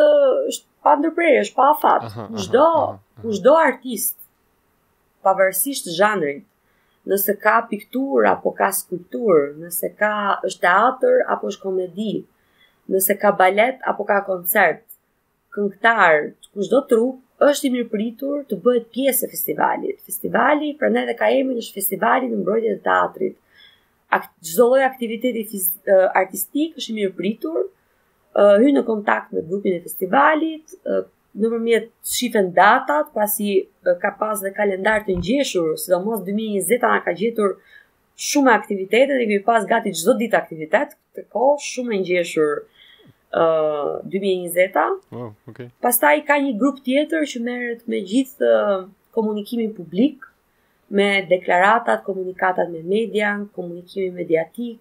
është pa ndërprerje, është pa afat. Ku çdo, ku çdo artist pavarësisht zhanrit, nëse ka pikturë apo ka skulpturë, nëse ka është teatër apo është komedi, nëse ka balet apo ka koncert, këngëtar, ku çdo trupë është i mirëpritur të bëhet pjesë e festivalit. Festivali prandaj edhe ka emrin është festivali në mbrojtje të teatrit. Çdo lloj aktiviteti artistik është i mirëpritur, hyn në kontakt me grupin e festivalit, Nëpërmjet shifen datat, pasi ka pas dhe kalendar të ngjeshur, sidomos 2020 na ka gjetur me shumë aktivitete dhe kemi pas gati çdo ditë aktivitet, ka qenë shumë e ngjeshur uh, 2020-a. Oh, okay. Pastaj ka një grup tjetër që merret me gjithë komunikimin publik, me deklaratat, komunikatat me median, komunikimin mediatik,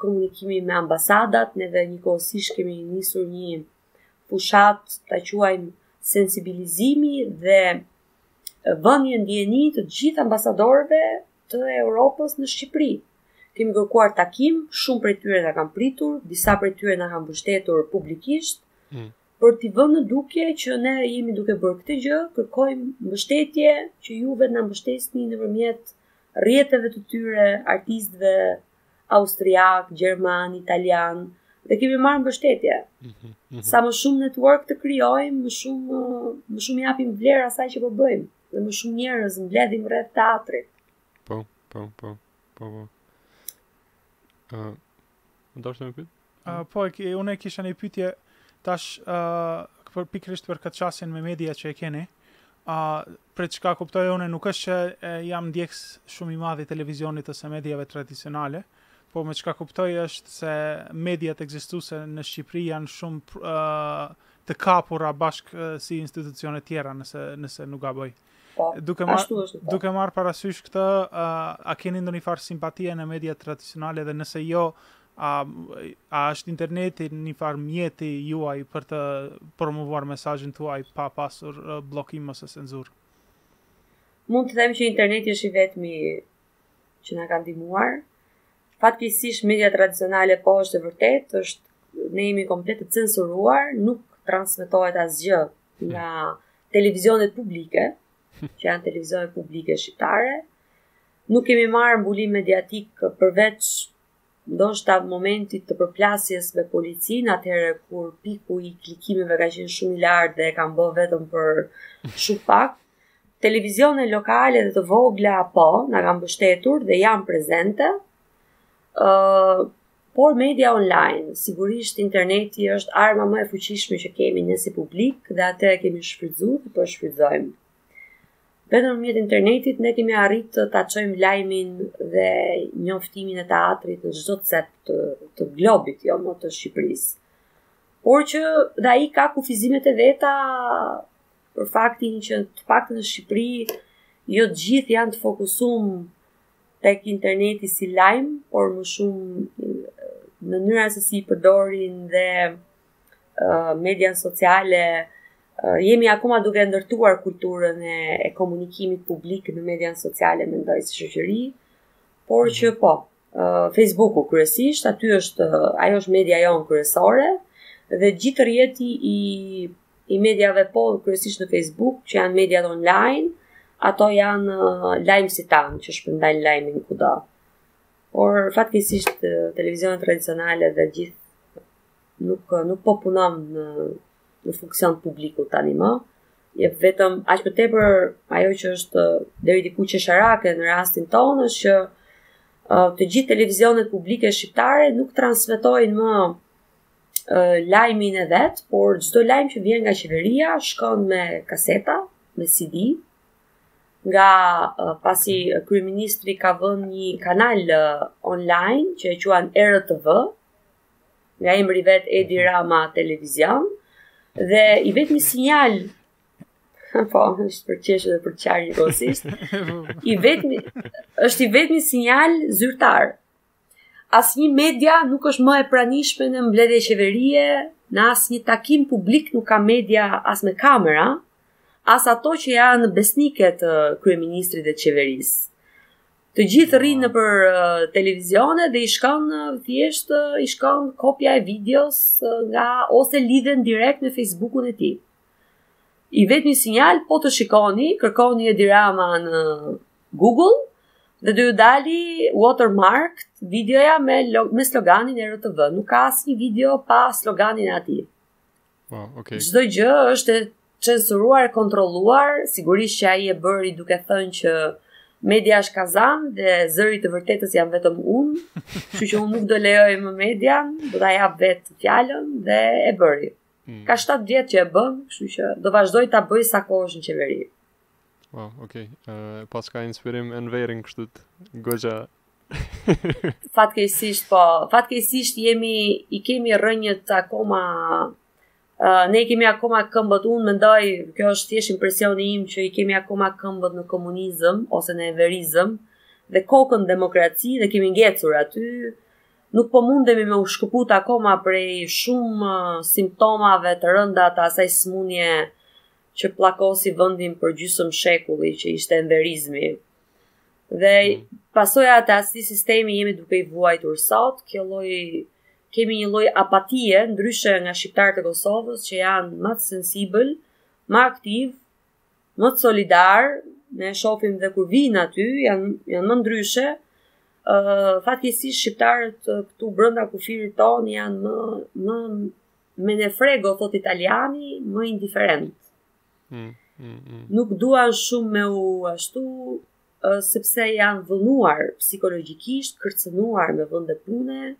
komunikimin me ambasadat, ne dhe njëkohësisht kemi nisur një fushatë, ta quajmë sensibilizimi dhe vënie në dijeni të gjithë ambasadorëve të Europës në Shqipëri. Kemi kërkuar takim, shumë prej tyre na kanë pritur, disa prej tyre na kanë mbështetur publikisht. Mm. Për t'i vënë në dukje që ne jemi duke bërë këtë gjë, kërkojmë mbështetje që ju të na mbështesni nëpërmjet rrjeteve të tyre, artistëve, austriak, gjerman, italian dhe kemi marrë mbështetje. Mhm, mhm. Sa më shumë network të krijojmë, më shumë më shumë japim vlerë asaj që po bëjmë dhe më shumë njerëz mbledhim rreth teatrit. Po, po, po. Po, po. Ëh. Uh, më dashur të më pyet? Uh, po, e, unë e kisha një pytje tash uh, për pikërisht për këtë qasjen me media që e keni. Uh, prej çka kuptoj unë, nuk është që e, jam ndjekës shumë i madh i televizionit ose mediave tradicionale, po me çka kuptoj është se mediat ekzistuse në Shqipëri janë shumë uh, të kapura bashkë uh, si institucionet tjera nëse, nëse nuk gaboj. Po, duke marr po. duke marr parasysh këtë, a, a keni ndonjë farë simpatie në mediat tradicionale dhe nëse jo, a a është interneti një farë mjeti juaj për të promovuar mesazhin tuaj pa pasur bllokim ose censurë? Mund të them që interneti është i vetmi që na ka ndihmuar. Fatkeqësisht media tradicionale po është e vërtetë, është ne jemi komplet të censuruar, nuk transmetohet asgjë nga televizionet publike, që janë televizionet publike shqiptare, nuk kemi marrë mbulim mediatik përveç ndoshta momentit të përplasjes me policinë, atëherë kur piku i klikimeve ka qenë shumë i lartë dhe e kanë bërë vetëm për shumë pak. Televizione lokale dhe të vogla po, na kanë mbështetur dhe janë prezente. Ëh, uh, Por media online, sigurisht interneti është arma më e fuqishme që kemi ne si publik dhe atë e kemi shfrytzu dhe po shfrytëzojmë. Vetëm nëmjet internetit ne kemi arrit ta çojmë lajmin dhe njoftimin e teatrit në çdo cep të, të globit, jo më të Shqipërisë. Por që dhe ai ka kufizimet e veta për faktin që të paktën në Shqipëri jo të gjithë janë të fokusum tek interneti si lajm, por më shumë mënyra se si i përdorin dhe uh, media sociale uh, jemi akoma duke ndërtuar kulturën e, e komunikimit publik në median sociale mendoj si shoqëri, por mhm. që po, uh, Facebooku kryesisht, aty është ajo është media jonë kryesore dhe gjithë rrjeti i i mediave po kryesisht në Facebook, që janë mediat online, ato janë uh, lajmësit tanë që shpërndajnë lajmin kudo. Por fatkeqësisht uh, televizionet tradicionale dhe gjithë nuk uh, nuk po punon në në funksion publikut tanimë. Jo vetëm aq më tepër ajo që është deri diku qesharake në rastin tonë është që të gjithë televizionet publike shqiptare nuk transmetojnë më lajmin e vet, por çdo lajm që vjen nga qeveria shkon me kaseta, me CD. Nga pasi kryeministri ka vënë një kanal online që e quan ERTV, nga emri i vet Edi Rama Televizion dhe i vetmi sinjal po, është për qeshë dhe për qarë njëkohësisht. I vetmi, është i vetmi sinjal zyrtar. Asnjë media nuk është më e pranishme në mbledhje qeverie, në asnjë takim publik nuk ka media as me kamera, as ato që janë besnike të kryeministrit dhe të qeverisë. Të gjithë rrinë nëpër uh, televizione dhe i shkon uh, thjesht uh, i shkon kopja e videos uh, nga ose lidhen direkt në Facebookun e tij. I vetmi sinjal po të shikoni, kërkoni Edi Rama në Google dhe do ju dalë watermark videoja me me sloganin ERTV. Nuk ka asnjë video pa sloganin e atij. Wow, okay. Çdo gjë është e censuruar, e kontrolluar, sigurisht që ai e bëri duke thënë që media është kazan dhe zëri i të vërtetës jam vetëm unë, kështu që unë nuk do lejoj më median, do ta jap vetë fjalën dhe e bëri. Mm. Ka 7 vjet që e bën, kështu që do vazhdojë ta bëjë sa kohë është në qeveri. Wow, okay. Uh, paska inspirim Enverin kështu goxha. fatkeqësisht po, fatkeqësisht jemi i kemi rrënjët akoma uh, ne i kemi akoma këmbët, unë mendoj, kjo është thjesht impresioni im që i kemi akoma këmbët në komunizëm ose në enverizëm dhe kokën në demokraci dhe kemi ngecur aty nuk po mundemi me u shkëput akoma prej shumë simptomave të rënda të asaj smunje që pllakosi vendin për gjysëm shekulli që ishte enverizmi. Dhe mm. pasojat e atij sistemi jemi duke i vuajtur sot, kjo lloj, kemi një lloj apatie, ndryshe nga shqiptarët e Kosovës që janë ma të sensibël, ma aktiv, më të solidar, ne e shofim dhe kur vijnë aty, janë, janë më ndryshe, uh, fatkeqësisht shqiptarët këtu brënda kufirit tonë janë më, më menefrego, thot italiani, më indiferent. Mm, mm, mm. Nuk duan shumë me u ashtu, uh, sepse janë dhunuar psikologjikisht, kërcënuar me vende pune,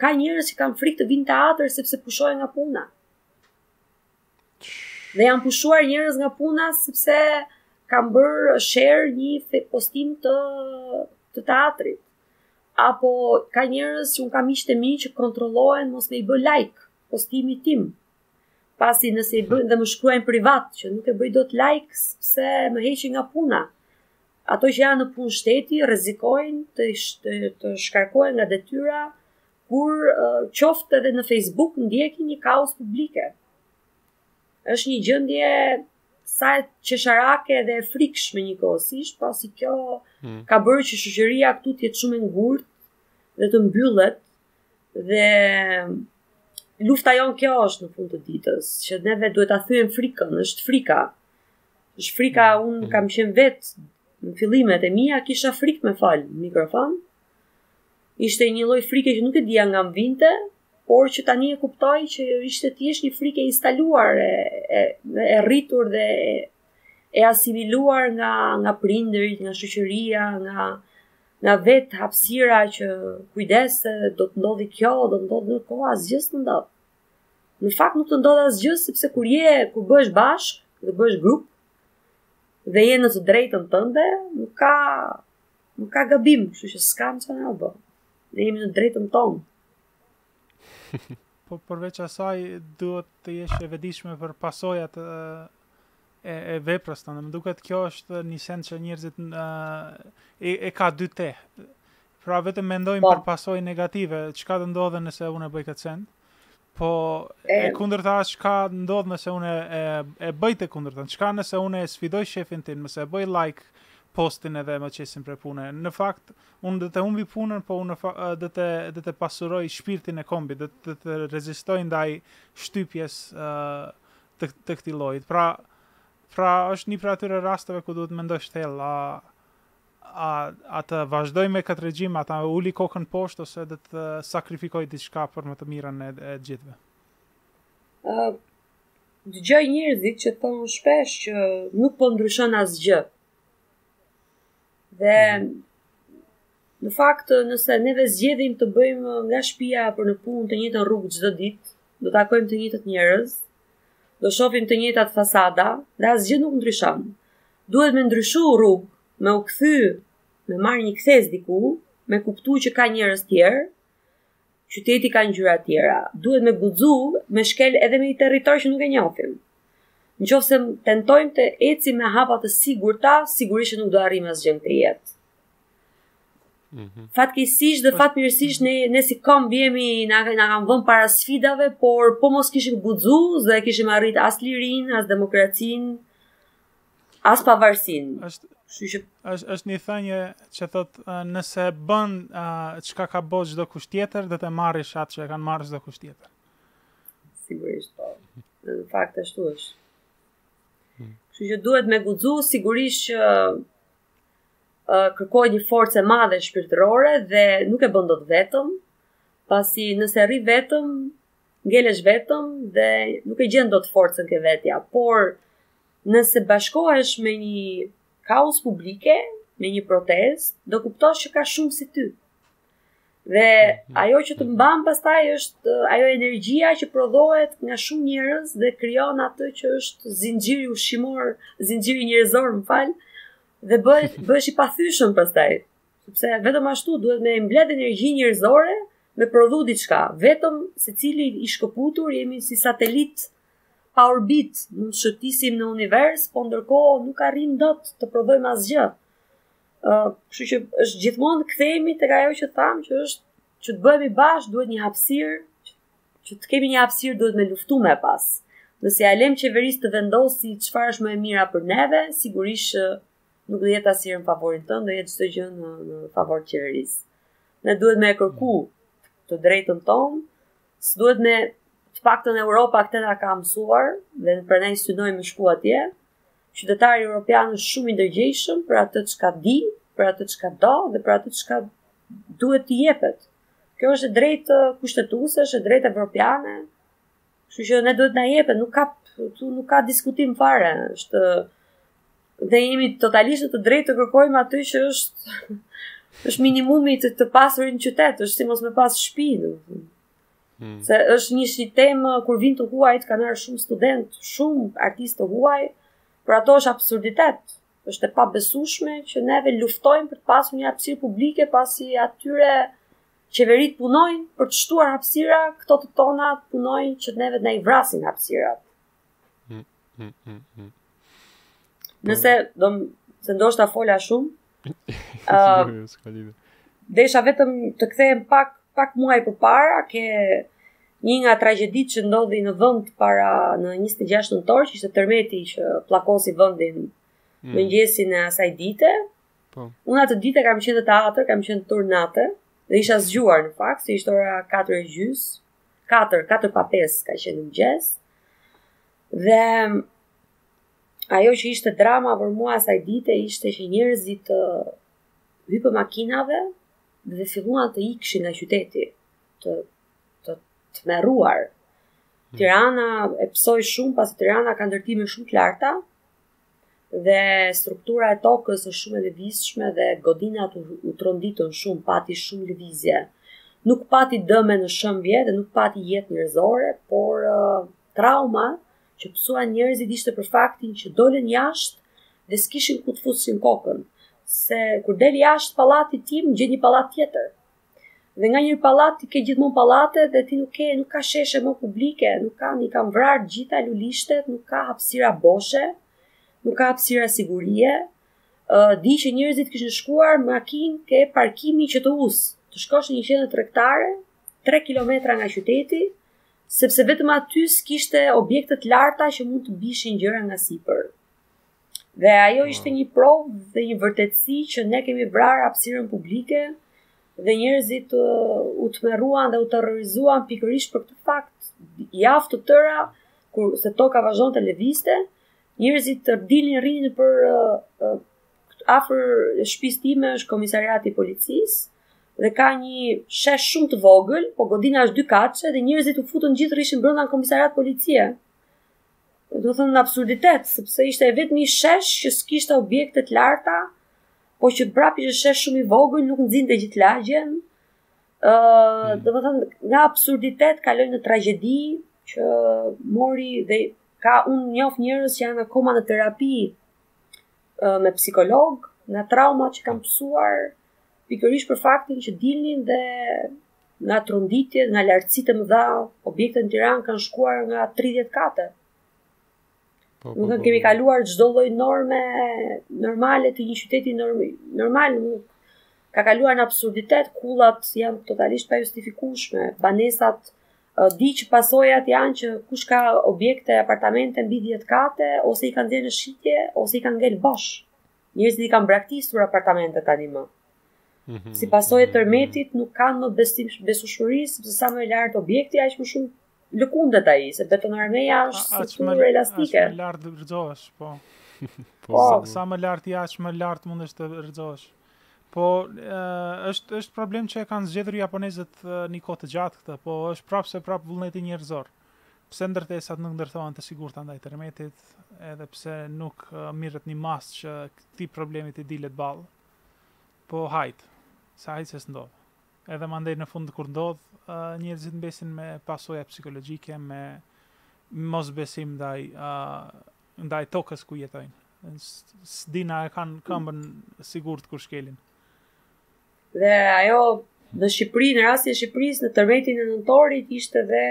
ka njerëz që kanë frikë të vijnë te teatri sepse pushohen nga puna. Dhe janë pushuar njerëz nga puna sepse kanë bërë share një postim të të teatrit. Apo ka njerëz që un kam miqtë e mi që kontrollohen mos me i bë like postimit tim. Pasi nëse i bëjnë dhe më shkruajnë privat që nuk e bëj dot like sepse më heqin nga puna. Ato që janë në punë shteti rrezikojnë të të, të shkarkohen nga detyra kur qoftë edhe në Facebook ndjekin një kauzë publike. Është një gjendje sa qesharake dhe e frikshme njëkohësisht, pasi kjo hmm. ka bërë që shoqëria këtu të jetë shumë e ngurtë dhe të mbyllet dhe lufta jonë kjo është në fund të ditës, që neve duhet ta thyejmë frikën, është frika. Është frika, hmm. unë hmm. kam qenë vetë në fillimet e mia kisha frikë me fol n'mikrofon, Ishte një lloj frike që nuk e dija nga më vinte, por që tani e kuptoj që ishte thjesht një frikë e instaluar e e, e rritur dhe e, e asimiluar nga nga prindërit, nga shoqëria, nga nga vet hapësira që kujdes se do të ndodhi kjo, do të ndodhi kjo, asgjë s'të ndodh. Në fakt nuk të ndodh asgjë sepse kur je, kur bëhesh bashkë, dhe bëhesh grup dhe je në të drejtën tënde, nuk ka Nuk ka gabim, kështu që s'kam çfarë me bo. Ne jemi në drejtën tonë. po përveç asaj duhet të jesh e vetëdijshme për pasojat e e, e veprës tonde. Më duket kjo është një send që njerëzit e, e ka dy te. Pra vetëm mendojmë po. për pasoja negative, çka do ndodhë nëse unë e bëj këtë send. Po e kundërta çka ndodh nëse unë e e bëj të kundërtën? Çka nëse unë e sfidoj shefin tim, nëse e bëj like postin edhe më qesin prej pune. Në fakt, unë do të humbi punën, po unë do të do të pasuroj shpirtin e kombit, do të të rezistoj ndaj shtypjes ë të të këtij llojit. Pra, pra është një prej atyre rasteve ku duhet të mendosh thellë, a A a të vazhdoj me këtë regjim, a ta uli kokën poshtë ose do të sakrifikoj diçka për më të mirën e, e gjithëve? Ë uh, dëgjoj njerëzit që thonë shpesh që nuk po ndryshon asgjë. Dhe mm. në fakt nëse neve zgjedhim të bëjmë nga shtëpia për në punë të njëjtën rrugë çdo ditë, do takojmë të njëjtët njerëz, do shohim të njëjtat fasada dhe asgjë nuk ndryshon. Duhet me ndryshu rrugë, me u kthy, me marrë një kthesë diku, me kuptu që ka njerëz tjerë, qyteti ka ngjyra tjera. Duhet me guxu, me shkel edhe me një territor që nuk e njohim. Në qofë se tentojmë të ecim me hapa të sigurta, sigurisht që nuk do arrim asgjë në jetë. Mm -hmm. Fatkeqësisht dhe fatmirësisht ne ne si komb jemi na na kanë vënë para sfidave, por po mos kishim guxu, s'do e kishim arrit as lirinë, as demokracinë, As pavarësinë. Është është është një thënie që thotë uh, nëse bën uh, çka ka bërë çdo kush tjetër, do të marrësh atë që e kanë marrë çdo kush tjetër. Sigurisht po. Në fakt ashtu është. Hmm. Kështu që duhet me guxu sigurisht që uh, kërkohet një forcë e madhe shpirtërore dhe nuk e bën dot vetëm, pasi nëse rri vetëm ngelesh vetëm dhe nuk e gjen dot forcën ke vetja, por nëse bashkohesh me një kauzë publike, me një protestë, do kuptosh që ka shumë si ty. Dhe mhm. ajo që të mban pastaj është uh, ajo energjia që prodhohet nga shumë njerëz dhe krijon atë që është zinxhiri ushqimor, zinxhiri njerëzor, më fal, dhe bëhet bëhesh i pathyeshëm pastaj. Sepse vetëm ashtu duhet me mbledh energji njerëzore me prodhu diçka. Vetëm secili i shkëputur jemi si satelit pa orbitë, mund të shëtisim në univers, po ndërkohë nuk arrim dot të prodhojmë asgjë. Ë, uh, kështu që është gjithmonë kthehemi tek ajo që thamë që është që të bëhemi bashkë duhet një hapësirë që të kemi një hapësirë duhet me luftu me e pas. Nëse ia lëmë qeverisë të vendosi çfarë është më e mira për neve, sigurisht që nuk do jetë asnjëherë në favorin tonë, do jetë çdo gjë në në favor të qeverisë. Ne duhet me e kërku të drejtën tonë, s'duhet me të paktën Europa këtë na ka mësuar dhe ne prandaj synojmë me shku atje. Qytetari europian është shumë i ndërgjegjshëm për atë çka di, për atë çka do dhe për atë çka duhet t'i jepet. Kjo është e drejtë kushtetuese, është e drejtë evropiane. Kështu që ne duhet na jepet, nuk ka këtu nuk ka diskutim fare, është dhe jemi totalisht të drejtë të kërkojmë atë që është është minimumi të të pasurit një qytet, është si mos me pas shtëpi, domethënë. Hmm. Se është një sistem kur vijnë të huajt kanë ardhur shumë studentë, shumë artistë të huaj, për ata është absurditet. Është e pabesueshme që neve luftojmë për të pasur një hapësirë publike pasi atyre Qeveritë punojnë për të shtuar hapësira, këto të tona punojnë që neve të na i vrasin hapësirat. Mm, mm, mm, mm. Nëse do se ndoshta fola shumë. Ëh, uh, s'ka lidhje. Desha vetëm të kthehem pak pak muaj përpara ke një nga tragjeditë që ndodhi në vend para në 26 nëntor, që ishte tërmeti që pllakosi vendin mm. në mëngjesin e asaj dite, Po. Unë atë dite kam qenë te teatri, kam qenë turn nate dhe isha zgjuar në fakt, se ishte ora 4 e gjys, 4, 4 pa 5 ka qenë në mëngjes. Dhe ajo që ishte drama për mua asaj dite ishte që njerëzit u hypën makinave dhe filluan të ikshin nga qyteti, të të tmerruar. Hmm. Tirana e pësoj shumë pasi Tirana ka ndërtime shumë të larta, dhe struktura e tokës është shumë e lëvizshme dhe godinat u tronditën shumë, pati shumë lëvizje. Nuk pati dëme në shembje dhe nuk pati jetë njerëzore, por uh, trauma që pësuan njerëzit ishte për faktin që dolën jashtë dhe s'kishin ku të futshin kokën. Se kur del jashtë pallatit tim, gjen një pallat tjetër. Dhe nga një pallat ti ke gjithmonë pallate dhe ti nuk ke nuk ka sheshe më publike, nuk ka i kanë vrarë të gjitha lulishtet, nuk ka hapësira boshe, nuk ka hapësira sigurie. Ë uh, di që njerëzit kishin shkuar me makinë ke parkimi që të us, të shkosh në një qendër tregtare 3 kilometra nga qyteti, sepse vetëm aty s'kishte objekte të larta që mund të bishin gjëra nga sipër. Dhe ajo ishte mm. një provë dhe një vërtetësi që ne kemi vrarë hapësirën publike dhe njerëzit uh, u tmerruan dhe u terrorizuan pikërisht për këtë fakt. Javë të tëra kur se toka vazhdonte lëvizte, njerëzit të dilnin rrinin për uh, uh, afër shtëpisë time është komisariati i policisë dhe ka një shesh shumë të vogël, po godina është dykatëshe dhe njerëzit u futën gjithë rrishin brenda në komisariat policie. domethënë absurditet, sepse ishte e vetmi shesh që s'kishte objekte të larta, po që prapë ishte shesh shumë i vogël, nuk nxinte të gjithë lagjen. Ë, uh, domethënë nga absurditet kaloi në tragjedi që mori dhe ka unë njoh njerëz që janë akoma në terapi uh, me psikolog, nga traumat që kanë pësuar pikërisht për faktin që dilnin dhe nga tronditjet, nga lartësitë e mëdha, objektet në Tiranë kanë shkuar nga 30 kate. Po, po, po, kemi po. kaluar çdo lloj norme normale të një qyteti normal, ka kaluar në absurditet, kullat janë totalisht pajustifikueshme, banesat uh, di që pasojat janë që kush ka objekte, apartamente mbi 10 kate ose i kanë dhënë në shitje ose i kanë ngel bosh. Njerëzit i kanë braktisur apartamentet tanimë. Mhm, si pasojë e mhm, tërmetit mhm. nuk kanë më besim besueshmëri sepse sa më i lartë objekti aq më shumë lëkundet ai, se betonarmeja është strukturë elastike. Aq më lart rrëzohesh, po. po. po. Sa, sa më lart je aq më lart mundesh të rrëzohesh. Po, është është problem që e kanë zgjidhur japonezët një kohë të gjatë këtë, po është prapë se prapë vullneti njerëzor. Pse ndërtesat nuk ndërtohen të sigurta ndaj tërmetit, edhe pse nuk merret një masë që këtij problemi t'i dilet ballë? Po hajt, se hajt se s'ndodh. Edhe mandej në fund kur ndodh, njerëzit mbesin me pasoja psikologjike, me mosbesim ndaj ndaj tokës ku jetojnë. S'din a e kanë këmbën sigurt kur shkelin. Dhe ajo në Shqipëri, në rastin e Shqipërisë, në tërmetin e nëntorit ishte dhe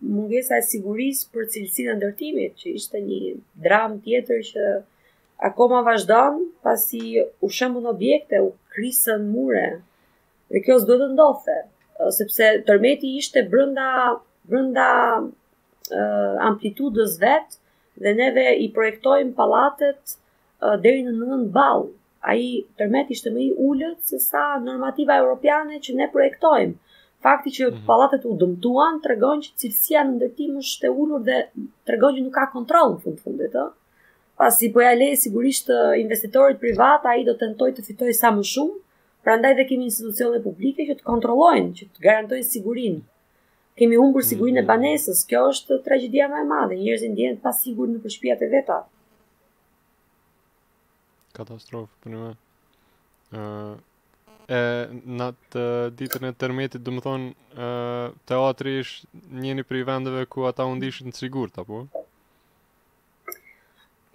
mungesa e sigurisë për cilësinë e ndërtimit, që ishte një dramë tjetër që akoma vazhdon, pasi u shembën objekte, u krisën mure. Dhe kjo s'do të ndodhte, sepse tërmeti ishte brenda brenda uh, amplitudës vet dhe neve i projektojmë pallatet uh, deri në 9 ballë ai tërmet ishte më i ulët se sa normativa europiane që ne projektojmë. Fakti që mhm. pallatet u dëmtuan tregon që cilësia në ndërtim është e ulur dhe tregon që nuk ka kontroll në fund fundit, ëh. Pasi po ja le sigurisht investitorit privat, ai do të tentojë të fitojë sa më shumë, prandaj dhe kemi institucione publike që të kontrollojnë, që të garantojnë sigurinë. Kemi humbur sigurinë e mhm. banesës, kjo është tragjedia më e madhe. Njerëzit ndjehen të pasigurt nëpër shpiat e veta. Katastrofë për një me. Uh, e natën, ditën e tërmetit, domethënë, uh, teatri është njëni prej vendeve ku ata u ndishin të sigurt, apo?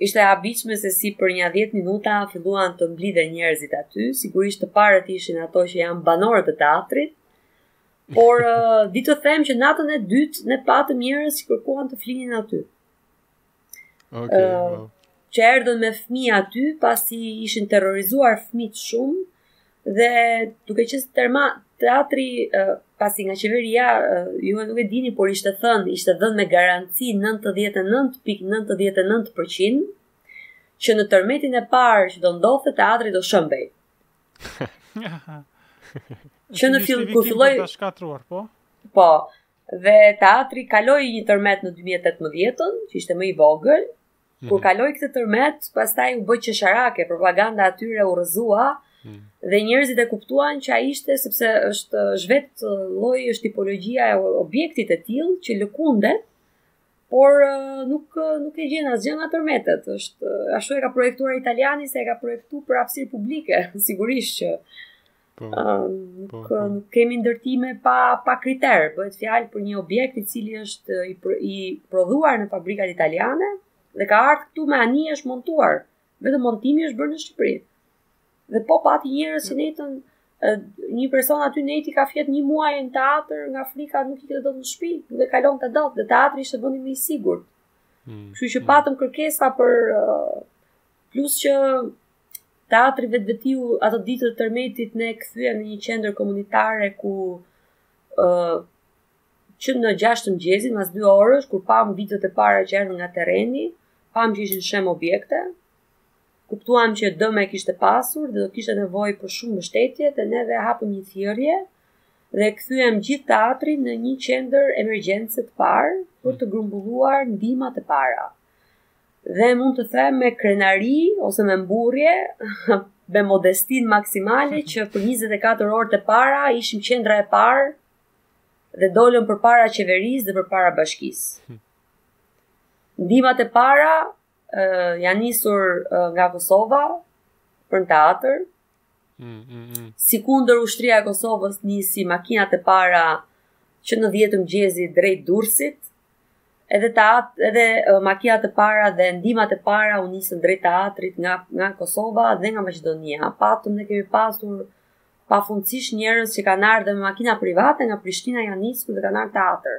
Ishte e habitshme se si për nja 10 minuta filluan të mblidhen njerëzit aty, sigurisht të parët ishin ato që janë banorët e teatrit, por uh, di të të them që natën e dytë ne patëm njerëz që kërkuan të flinin aty. Okay, uh, që erdhën me fmi aty pasi ishin terrorizuar fmit shumë dhe duke qenë se teatri uh, pasi nga qeveria uh, ju e nuk e dini por ishte thënë ishte dhënë me garanci 99.99% që në tërmetin e parë që do ndodhte teatri do shëmbej. që në fillim kur filloi të shkatruar, po? Po. Dhe teatri kaloi një tërmet në 2018-ën, që ishte më i vogël. Mm -hmm. Kur mhm. kaloi këtë tërmet, pastaj u bë qesharake, propaganda e tyre u rrëzua. Mm -hmm. Dhe njerëzit e kuptuan që ai ishte sepse është zhvet lloj është tipologjia e objektit e tillë që lëkundet, por nuk nuk e gjen asgjë nga tërmetet. Është ashtu e ka projektuar italiani se e ka projektuar për hapësirë publike, sigurisht që Po. Nuk po, po. kemi ndërtime pa pa kriter, bëhet fjalë për një objekt i cili është i, pr i prodhuar në fabrikat italiane dhe ka ardhur këtu me anije është montuar. Vetëm montimi është bërë në Shqipëri. Dhe po pati njerëz që nejtën një person aty nejti ka fjet një muaj në teatër nga frika nuk ikte dot në shpi, nuk e kalonte dot dhe teatri ishte vendi më i sigurt mm, kështu që mm. patëm kërkesa për uh, plus që Teatri vetvetiu ato ditë të tërmetit ne e kthyem në një qendër komunitare ku ë uh, që në 6 të mëngjesit, mas 2 orësh, kur pam videot e para që erdhën nga terreni, pam që ishin shem objekte, kuptuam që dëme kishte pasur dhe do kishte nevojë për shumë mbështetje dhe neve hapëm një thirrje dhe kthyem gjithë teatrin në një qendër emergjence të parë për të grumbulluar ndihmat e para. Dhe mund të them me krenari ose me mburrje, me modestinë maksimale që për 24 orët e para ishim qendra e parë dhe dolëm përpara qeverisë dhe përpara bashkisë. Hm. Ndihmat e para uh, janë nisur uh, nga Kosova për në teatër, Mm, mm, mm. Sikundër ushtria e Kosovës nisi makinat e para që në 10 të mëngjesit drejt Durrësit, edhe ta edhe makinat e para dhe ndihmat e para u nisën drejt teatrit nga nga Kosova dhe nga Maqedonia. Patëm ne kemi pasur pafundësisht njerëz që kanë ardhur me makina private nga Prishtina janë nisur dhe kanë ardhur në teatër.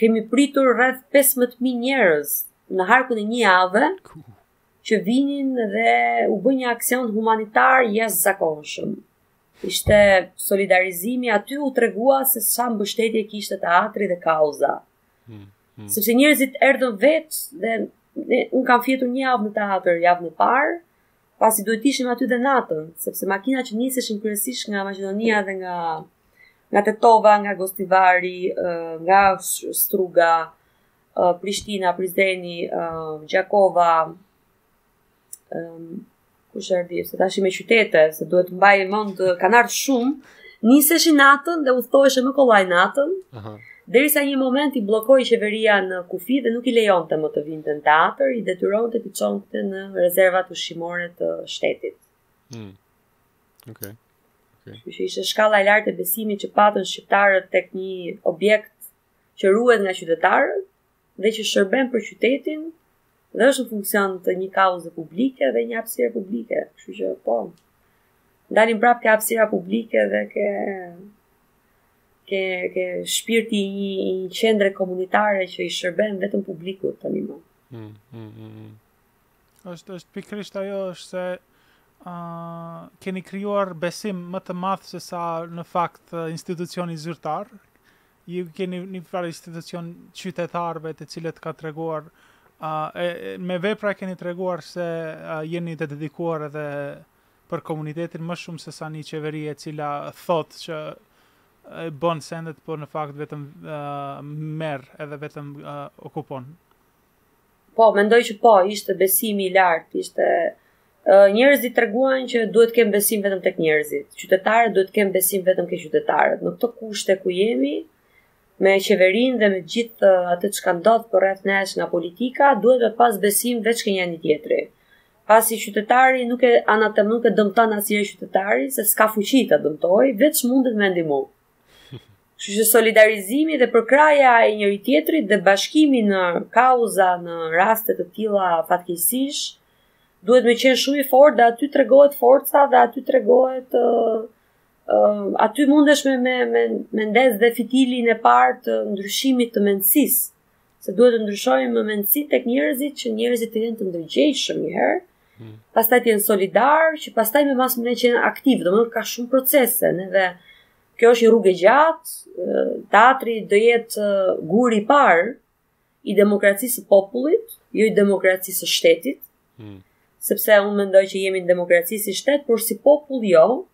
Kemi pritur rreth 15000 njerëz në harkun e një jave që vinin dhe u bë një aksion humanitar i jashtëzakonshëm. Ishte solidarizimi aty u tregua se sa mbështetje kishte teatri dhe kauza. Hmm, hmm. Sepse njerëzit erdhën vetë dhe ne unë kam fjetur një javë në teatër javën e parë, pasi duhet të ishim aty dhe natën, sepse makina që niseshin kryesisht nga Maqedonia dhe nga nga Tetova, nga Gostivari, nga Struga, Prishtina, Prizreni, Gjakova, kushedi, se tashi me qytete, se duhet të mbaj mend kanë ardhur shumë, niseshin natën dhe udhëtoheshe më kollaj natën. Aha. Derisa një moment i bllokoi qeveria në kufi dhe nuk i lejonte më të vinin në teatër, i detyronte t'i çonte në rezervat ushqimore të shtetit. Mm. Okej. Okay. Okay. Që ishte shkalla e lartë e besimit që patën shqiptarët tek një objekt që ruhet nga qytetarët dhe që shërben për qytetin dhe është në funksion të një kauze publike dhe një hapësire publike, kështu që po. Dalim prapë ke hapësira publike dhe ke ke ke shpirti i një, një qendre komunitare që i shërben vetëm publikut tani më. Mm, mm, mm, mm. Është është pikërisht ajo është se uh, keni krijuar besim më të madh se sa në fakt institucioni zyrtar, Ju keni një farë institucioni të qytetarëve të cilët ka treguar me vepra keni treguar se jeni të dedikuar edhe për komunitetin më shumë se sa një qeveri e cila thotë që e bën sendet, por në fakt vetëm uh, merr edhe vetëm uh, okupon. Po, mendoj që po, ishte besimi i lartë, ishte njerëzit treguan që duhet të kenë besim vetëm tek njerëzit. Qytetarët duhet të kenë besim vetëm ke qytetarët. Në këto kushte ku jemi, me qeverinë dhe me gjithë uh, atë që ka ndodhë përreth nesh nga politika, duhet me pas besim veç ke njëni-tjetri. Pasi qytetari nuk e anatem, nuk e dëmton asnjëherë qytetarin, se s'ka fuqi ta dëmtojë, veç mundet me ndihmu. Kështu që solidarizimi dhe përkrahja e njëri tjetrit dhe bashkimi në kauza në raste të tilla fatkeqësish duhet me qenë shumë i fortë dhe aty tregohet forca dhe aty tregohet uh, uh, aty mundesh me me me, me ndez dhe fitilin e parë të ndryshimit të mendësisë se duhet të ndryshojmë mendësi tek njerëzit që njerëzit të jenë të ndërgjegjshëm një herë. Hmm. Pastaj të jenë solidar, që pastaj më pas me qenë aktiv, domethënë ka shumë procese, ne dhe kjo është një rrugë e gjatë, teatri do jetë guri i parë i demokracisë së popullit, jo i demokracisë së shtetit. Hmm. Sepse unë mendoj që jemi në demokraci si shtet, por si popull jo,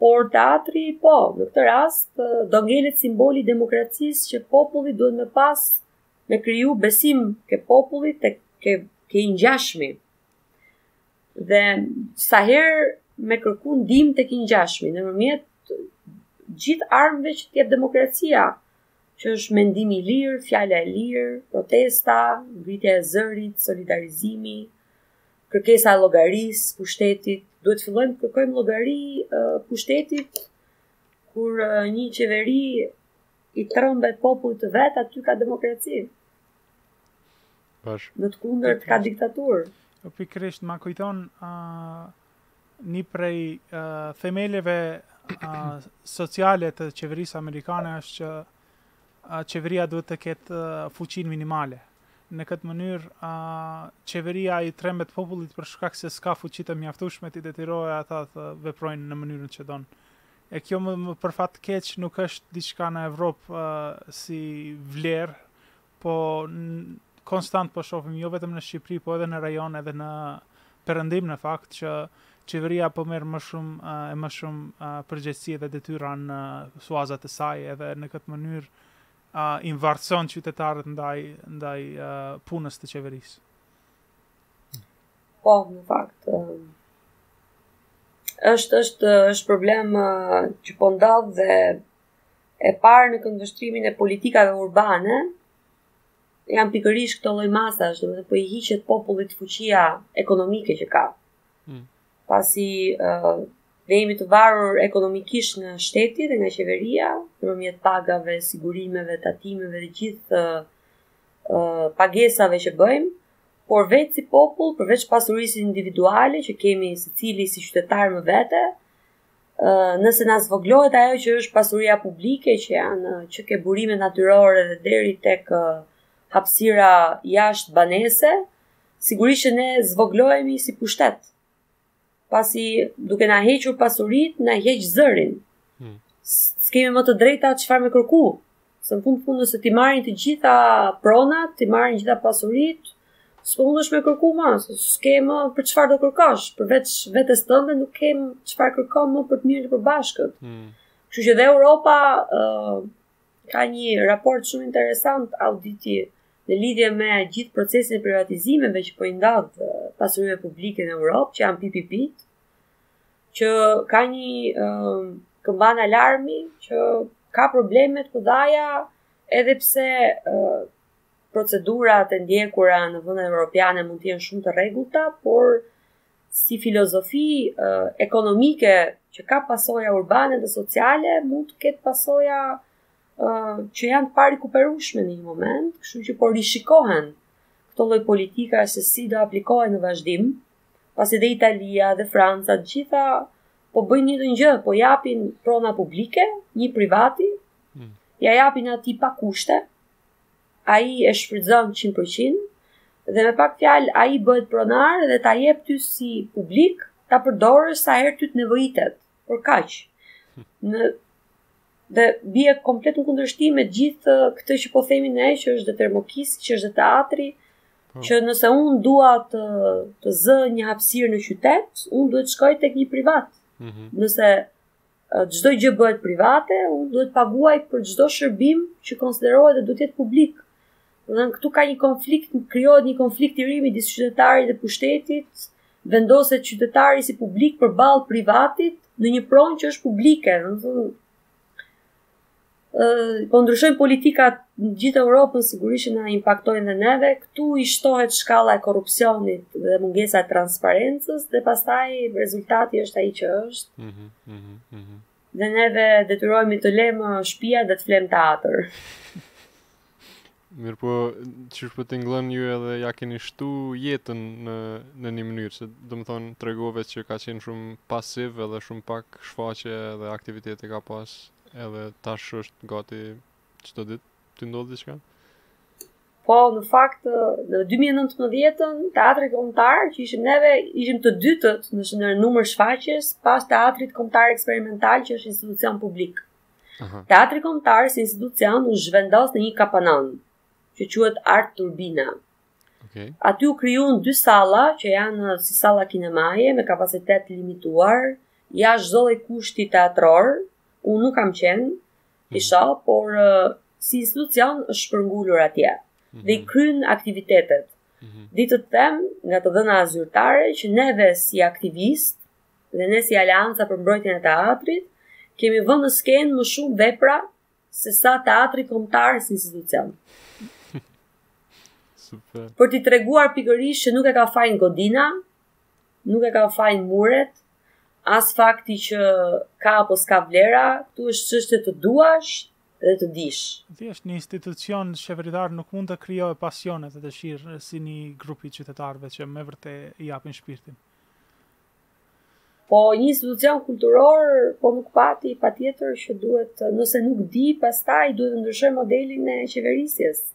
Por teatri, po, në këtë rast do ngelet simboli i demokracisë që populli duhet me pas me kriju besim ke populli tek ke ke i ngjashmi. Dhe sa herë me kërku ndihmë tek i ngjashmi nëpërmjet gjithë armëve që të jep demokracia, që është mendimi i lirë, fjala e lirë, protesta, ngritja e zërit, solidarizimi, kërkesa e llogarisë pushtetit, duhet të fillojmë të kërkojmë llogari uh, pushtetit kur uh, një qeveri i trembet popullit të vet, aty ka demokraci. Bash. Në të kundërt ka diktaturë. O pikërisht ma kujton ë uh, një prej uh, themeleve uh, sociale të qeverisë amerikane është që Qeveria duhet të ketë fuqinë minimale. Në këtë mënyrë, qeveria i trembet popullit për shkak se s'ka fuqi të mjaftueshme t'i detyrojë ata të veprojnë në mënyrën që don. E kjo më për fat keq nuk është diçka në Evropë si vlerë, po konstant po shohim jo vetëm në Shqipëri, po edhe në rajon edhe në Perëndim në fakt që qeveria po merr më shumë e më shumë përgjegjësi dhe detyra në suazat e saj edhe në këtë mënyrë i mvarson qytetarët ndaj ndaj punës të qeverisë. Po, në fakt, është është është problem që po ndodh dhe e parë në këndvështrimin e politikave urbane janë pikërisht këto lloj masash, domethënë po i hiqet popullit fuqia ekonomike që ka. Hmm. Pasi uh, ne jemi të varur ekonomikisht nga shteti dhe nga qeveria, përmjet pagave, sigurimeve, tatimeve dhe gjithë uh, uh, pagesave që bëjmë, por vetë si popull, përveç pasurisë individuale që kemi secili si qytetar më vete, nëse na zvoglohet ajo që është pasuria publike që janë që ke burimet natyrore dhe deri tek hapësira jashtë banese, sigurisht që ne zvoglohemi si pushtet. Pasi duke na hequr pasuritë, na heq zërin. Hmm. S'kemi më të drejta çfarë me kërku. Se në fund fund nëse t'i marrin të gjitha pronat, t'i marrin gjitha pasurit, s'po mundesh me kërku ma, s'ke më për çfarë do kërkosh, përveç vetes tënde nuk ke çfarë kërkon më për të mirë të përbashkët. Mm. Kështu që dhe Europa uh, ka një raport shumë interesant auditi në lidhje me gjithë procesin e privatizimeve që po i ndodh pasurive publike në Europë, që janë PPP, që ka një uh, këmban alarmi që ka probleme të mëdha edhe pse uh, procedurat e ndjekura në vendet europiane mund të jenë shumë të rregullta, por si filozofi uh, ekonomike që ka pasoja urbane dhe sociale, mund të ketë pasoja uh, që janë të parikuperueshme në një moment, kështu që po rishikohen këto lloj politika se si do aplikohen në vazhdim. pasi dhe Italia dhe Franca të gjitha po bëjnë një të një po japin prona publike, një privati, hmm. ia japin atij pa kushte, ai e shfrytëzon 100%, dhe me pak fjalë ai bëhet pronar dhe ta jep ty si publik, ta përdorësh sa herë ty të nevojitet. Por kaq. Dhe bie komplet në kundërshtim me gjithë këtë që po themi ne që është dhe Termokiss, që është dhe teatri, po. që nëse unë dua të të zë një hapësirë në qytet, unë duhet të shkoj tek një privat. Mm -hmm. Nëse çdo gjë bëhet private, unë duhet të paguaj për çdo shërbim që konsiderohet dhe duhet të jetë publik. Dhe këtu ka një konflikt, krijohet një konflikt i ri midis qytetarit dhe pushtetit, vendoset qytetari si publik përballë privatit në një pronë që është publike, domethënë po ndryshojnë politikat në gjithë Europën sigurisht që na impaktojnë dhe neve. Këtu i shtohet shkalla e korrupsionit dhe mungesa e transparencës dhe pastaj rezultati është ai që është. Mm -hmm, mm -hmm. Dhe neve detyrohemi të lemë shpia dhe të flemë teatër. Mirë, po çysh po tingllon ju edhe ia keni shtu jetën në, në një mënyrë, se domethënë tregove që ka qenë shumë pasiv edhe shumë pak shfaqje edhe aktivitete ka pas edhe tash është gati çdo ditë të ndodhë diçka? Po, në fakt, në 2019-ën, teatri kombtar, që ishim neve, ishim të dytët në numër shfaqjes, pas teatrit kombtar eksperimental që është institucion publik. Aha. Teatri kombtar si institucion u zhvendos në një kapanon, që quhet ArTurbina. Okay. Aty u krijuan dy salla që janë si salla kinemaje me kapacitet të limituar, jashtë çdo kushti teatror, unë nuk kam qenë, mhm. isha, mm. por si institucion është shpërngulur atje mm -hmm. dhe i kryen aktivitetet. Mm -hmm. Di të them nga të dhëna zyrtare që neve si aktivistë dhe ne si Aleanca për Mbrojtjen e Teatrit kemi vënë në skenë më shumë vepra sesa teatri kombëtar si institucion. Super. Për t'i treguar pikërisht që nuk e ka fajin godina, nuk e ka fajin muret, As fakti që ka apo s'ka vlera, këtu është çështje të duash dhe të dish. Thjesht një institucion qeveritar nuk mund të krijojë pasione dhe dëshirë si një grup i qytetarëve që me vërte i japin shpirtin. Po një institucion kulturor po nuk pati patjetër që duhet nëse nuk di pastaj duhet të ndryshojë modelin e qeverisjes.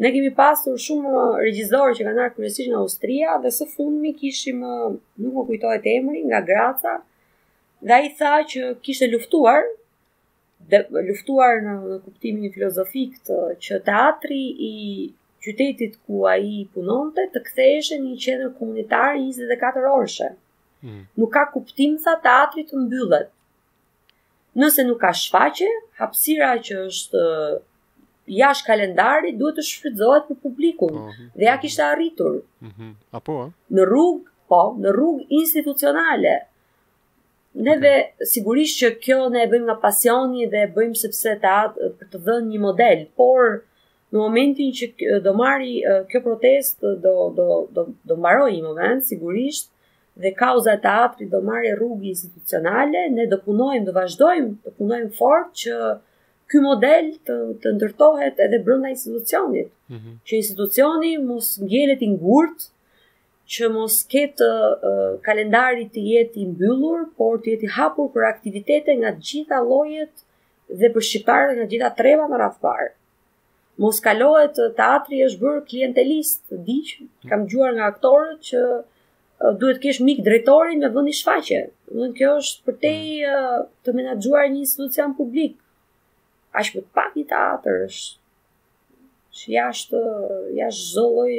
Ne kemi pasur shumë regjisorë që kanë ardhur kryesisht nga Austria dhe së fundmi kishim nuk më kujtohet emri nga Graca. Dhe ai tha që kishte luftuar dhe luftuar në, në kuptimin filozofik që teatri i qytetit ku ai punonte të ktheheshe në një qendër komunitare 24 orëshe. Mm. Nuk ka kuptim tha teatri të mbyllet. Nëse nuk ka shfaqje, hapësira që është jashtë kalendarit duhet të shfrytëzohet për publikun oh, dhe ia kishte arritur. Mm -hmm. Apo? Në rrugë, po, në rrugë institucionale. Neve okay. sigurisht që kjo ne e bëjmë nga pasioni dhe e bëjmë sepse ta për të dhënë një model, por në momentin që do marrë kjo protestë do do do do mbarojë një moment sigurisht dhe kauza e teatrit do marrë rrugë institucionale, ne do punojmë, do vazhdojmë, do punojmë fort që ky model të, të ndërtohet edhe brenda institucionit, mm -hmm. që institucioni mos ngelet i ngurt, që mos ketë uh, kalendari të jetë i mbyllur, por të jetë i hapur për aktivitete nga të gjitha llojet dhe për shqiptarët nga të gjitha trevat në radhë të parë. Mos kalohet teatri është bërë klientelist, di, kam dëgjuar nga aktorët që duhet të kesh mik drejtorin me vënë një shfaqje. Dhe kjo është përtej mm. të menaxhuar një institucion publik. Aq më pak një teatër është. Shë jashtë, jashtë çdo lloj,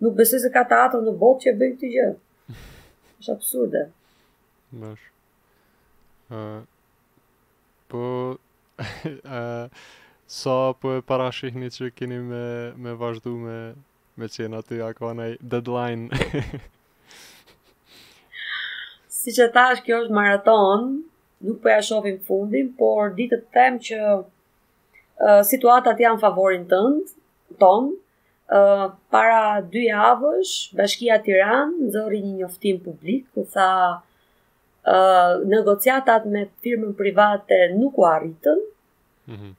nuk besoj se ka teatro në botë që e bëjnë këtë gjë. është absurde. Bash. Uh, po, Sa po e parashihni që keni me, me vazhdu me, me qenë aty, a ka nëj deadline? siç thash, kjo është maraton, nuk po ja shofim fundin, por di të them që uh, situatat janë në favorin tënd, tonë, uh, para dy javësh, bashkia Tiran, nxori një njoftim publik, ku tha, uh, negociatat me firmën private nuk u arritën. Mm -hmm.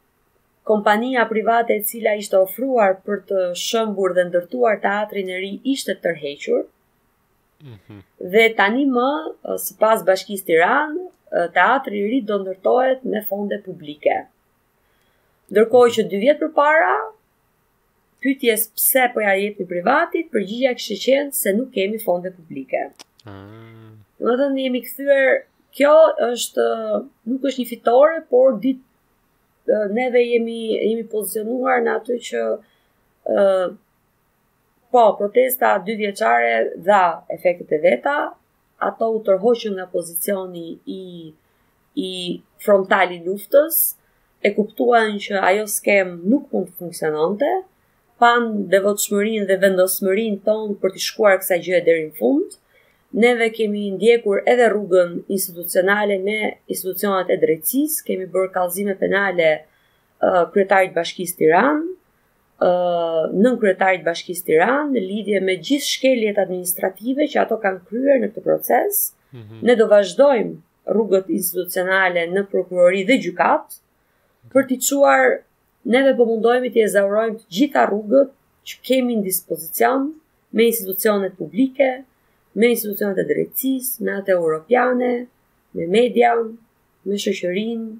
Kompania private e cila ishte ofruar për të shembur dhe ndërtuar teatrin e ri ishte tërhequr. Mm -hmm. Dhe tani më, sipas bashkisë Tiranë, teatri i ri do ndërtohet me fonde publike. Ndërkohë që dy vjet përpara pyetjes pse po ja jepni privatit, përgjigja kishte qenë se nuk kemi fonde publike. Ah. Domethënë jemi kthyer, kjo është nuk është një fitore, por di që neve jemi jemi pozicionuar në atë që ë uh, po protesta dy vjeçare dha efektet e veta, ato u tërhoqën nga pozicioni i i frontal i luftës, e kuptuan që ajo skemë nuk mund të funksiononte, panë devotshmërinë dhe vendosmërinë tonë për t'i shkuar kësaj gjëje deri në fund. Neve kemi ndjekur edhe rrugën institucionale me institucionet e drejtësisë, kemi bërë kallëzime penale uh, kryetarit bashkisë Tiranë, nënkryetarit të Bashkisë Tiranë në lidhje me gjithë shkeljet administrative që ato kanë kryer në këtë proces. Mm -hmm. Ne do vazhdojmë rrugët institucionale në prokurori dhe gjykatë për t'i çuar neve po mundohemi t'i ezaurojmë të gjitha rrugët që kemi në dispozicion me institucionet publike, me institucionet e drejtësisë, me ato europiane, me median, me shoqërinë,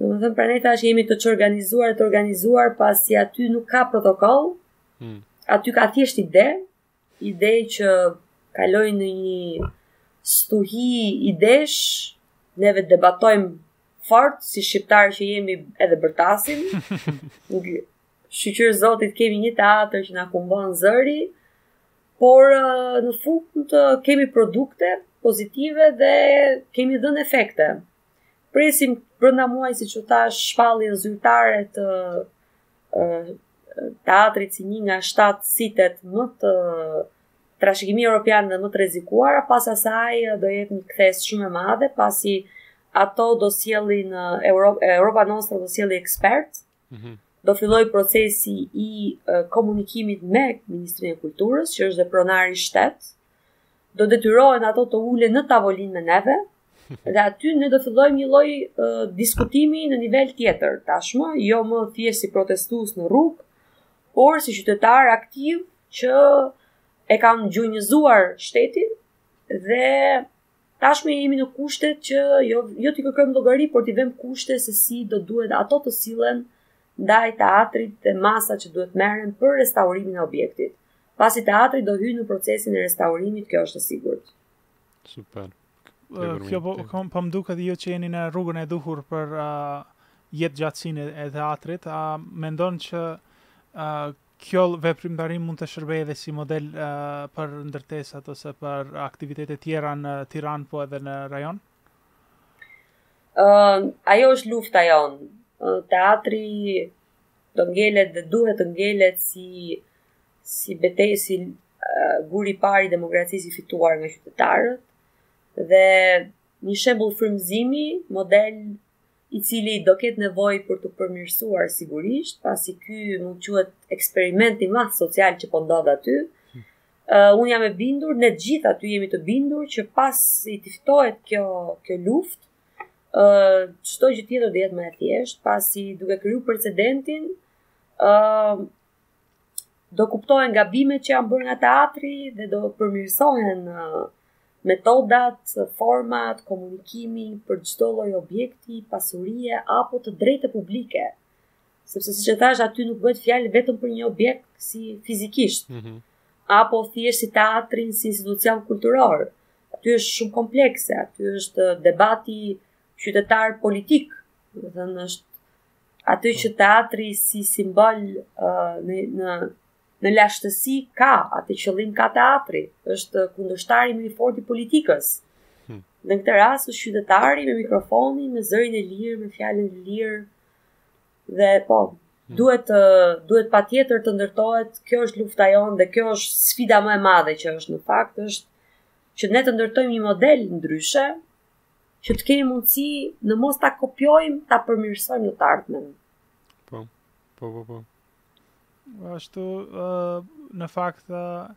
Domethënë pra ne tash jemi të çorganizuar, të organizuar pasi aty nuk ka protokoll. Hmm. Aty ka thjesht ide, ide që kalojnë në një stuhi idesh, neve debatojmë fort si shqiptarë që jemi edhe bërtasim. Shyqyr Zotit kemi një teatr që na kumbon zëri, por në fund kemi produkte pozitive dhe kemi dhënë efekte. Presim brenda muajit siç u thash shpalljen zyrtare të uh, teatrit si një nga shtatë sitet e trashëgimisë europiane dhe më të rrezikuara, pas asaj do jetë një kthesë shumë e madhe pasi ato do sjelli Europa, Europa Nostra do sjelli ekspertë Mhm. Do fillojë procesi i uh, komunikimit me Ministrinë e Kulturës, që është dhe pronari shtet. Do detyrohen ato të ulen në tavolinë me neve, dhe aty ne do fillojmë një lloj uh, diskutimi në nivel tjetër tashmë, jo më thjesht si protestues në rrugë, por si qytetarë aktivë që e kanë gjunjëzuar shtetin dhe Tashmë jemi në kushtet që jo jo t'i kërkojmë llogari, por t'i vëmë kushte se si do duhet ato të sillen ndaj teatrit dhe masa që duhet merren për restaurimin e objektit. Pasi teatri do hyjë në procesin e restaurimit, kjo është e sigurt. Super. Kjo po kam po më duket jo që jeni në rrugën e duhur për uh, jetëgjatësinë e teatrit, a uh, mendon që uh, Kjo veprimtari mund të shërbejë edhe si model për ndërtesat ose për aktivitete tjera në Tiranë po edhe në rajon. Uh, ajo është lufta jonë. Uh, teatri do ngelet dhe duhet të ngelet si si betejë si uh, guri i parë i demokracisë i fituar nga qytetarët dhe një shembull frymëzimi, model i cili do ketë nevojë për t'u përmirësuar sigurisht, pasi ky mund quhet eksperimenti i madh social që po ndodh aty. Uh, unë jam e bindur, ne gjithë aty jemi të bindur që pasi të fitohet kjo, kjo luftë, uh, çdo gjë tjetër do jetë më e thjeshtë, pasi duke kriju precedentin, uh, do kuptohen gabimet që janë bërë nga teatri dhe do përmirësohen metodat, format, komunikimi për çdo lloj objekti, pasurie apo të drejte publike. Sepse siç e thashë aty nuk bëhet fjalë vetëm për një objekt si fizikisht. Mm -hmm. Apo thjesht si teatrin, si institucion kulturor. Aty është shumë komplekse, aty është debati qytetar politik, do të thënë është aty që teatri si simbol uh, në, në, në lashtësi ka, atë qëllim ka teatri, është kundërshtari më i fortë i politikës. Hmm. Në këtë rast është qytetari me mikrofonin, me zërin e lirë, me fjalën e lirë dhe po hmm. duhet të duhet patjetër të ndërtohet, kjo është lufta jonë dhe kjo është sfida më e madhe që është në fakt është që ne të ndërtojmë një model ndryshe që të kemi mundësi në mos ta kopjojmë, ta përmirësojmë në të ardhmen. Po, po, po, po. Ashtu, uh, në fakt, uh,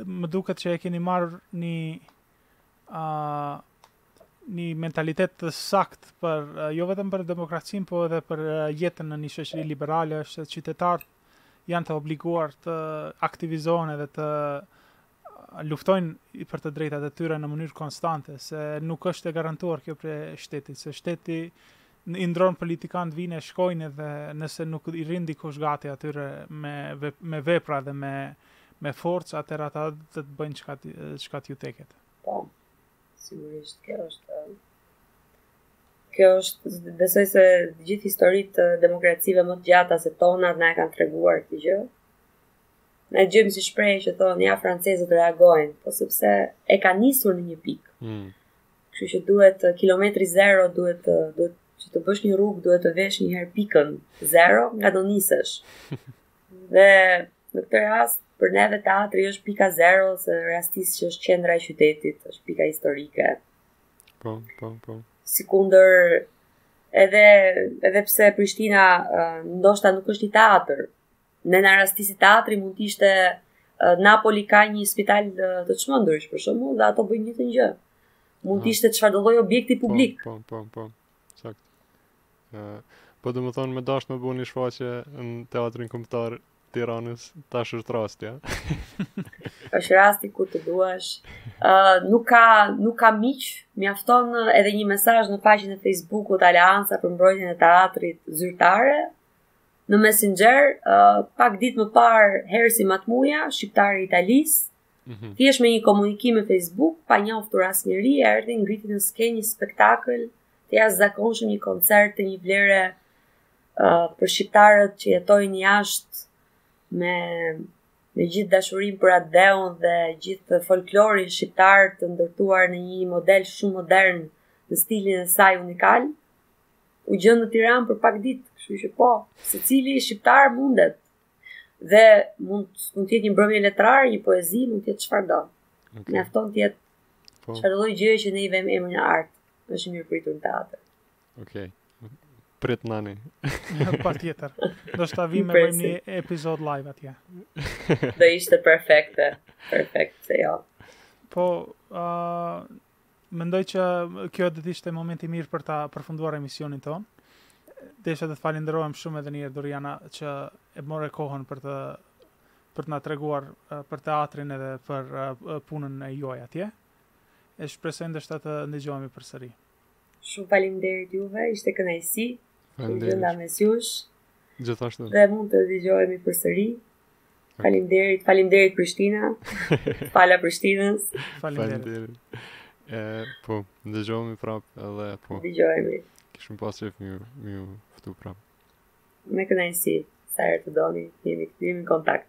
më duket që e keni marrë një, uh, një mentalitet të saktë për, uh, jo vetëm për demokracinë, po edhe për uh, jetën në një shoqëri liberale, është qytetarë janë të obliguar të aktivizohen edhe të luftojnë për të drejtat e tyre në mënyrë konstante, se nuk është e garantuar kjo prej shtetit, se shteti i ndron politikanët vinë e shkojnë dhe nëse nuk i rrin dikush gati atyre me me vepra dhe me me forcë atëherë ata do të bëjnë çka çka t'u teket. Po. Sigurisht kjo është Kjo është, besoj se gjithë historitë e demokracive më të gjata se tonat na e kanë treguar këtë gjë. Ne dëgjojmë si shprehje që thonë, ja francezët reagojnë, po sepse e ka nisur në një pikë. Mm. Kështu që duhet kilometri zero duhet të duhet që të bësh një rrugë duhet të vesh një herë pikën zero nga do nisesh. Dhe në këtë rast për neve teatri është pika zero se rastis që është qendra e qytetit, është pika historike. Po, po, po. Sikundër edhe edhe pse Prishtina uh, ndoshta nuk është një teatër. Ne na rastisi teatri mund të ishte uh, Napoli ka një spital uh, të çmendurish, për shembull, dhe ato bëjnë të njëjtën gjë. Mund të ishte çfarëdo lloj objekti po, publik. Po, po, po. po. Sakt. Uh, po domethënë me dasht me bo një shfaqje në Teatrin Kombëtar Tiranës, tash është rasti, ja. është rasti kur të duash. Uh, nuk ka nuk ka miq, mjafton edhe një mesazh në faqen e Facebookut Aleanca për mbrojtjen e teatrit zyrtare. Në Messenger, uh, pak ditë më parë Hersi Matmuja, shqiptare e Italisë, mm -hmm. thjesht me një komunikim në Facebook, pa njoftur asnjeri, erdhi ngriti në skenë një spektakël të jashtëzakonshëm, një koncert të një vlere për shqiptarët që jetojnë jashtë me me gjithë dashurinë për atdheun dhe gjithë folklorin shqiptar të ndërtuar në një model shumë modern në stilin e saj unikal, u gjend në Tiranë për pak ditë, kështu që po, secili shqiptar mundet, dhe mund, mund të jetë një mbrëmje letrare, një poezi, mund të jetë çfarëdo. Okay. Mjafton të jetë, po. çfarë lloj gjëje që ne i vëmë emrin art, është mirëpritur në teatër. Okej. Okay. Prit tani. Patjetër. Ndoshta vijmë e bëjmë një epizod live atje. Do ishte perfekte. Perfekt, pse jo. Po, uh, mendoj që kjo do të ishte moment i mirë për ta përfunduar emisionin tonë. Desha të të falënderohem shumë edhe njëherë Doriana që e more kohën për të për të na treguar uh, për teatrin edhe për uh, punën e juaj atje. E shpresoj ndoshta të ndëgjohemi përsëri. Shumë faleminderit juve, ishte kënaqësi. Faleminderit. Isha ënda mes jush. Gjithashtu. Dhe mund të dëgjohemi përsëri. Faleminderit, faleminderit Prishtina. Fala Prishtinës. Faleminderit. E po, ndëgjohemi prap edhe po. Ndëgjohemi. Kishim pas qef me ju ftu prap. Me kënaqësi, sa herë të doni, jemi këtu, në kontakt.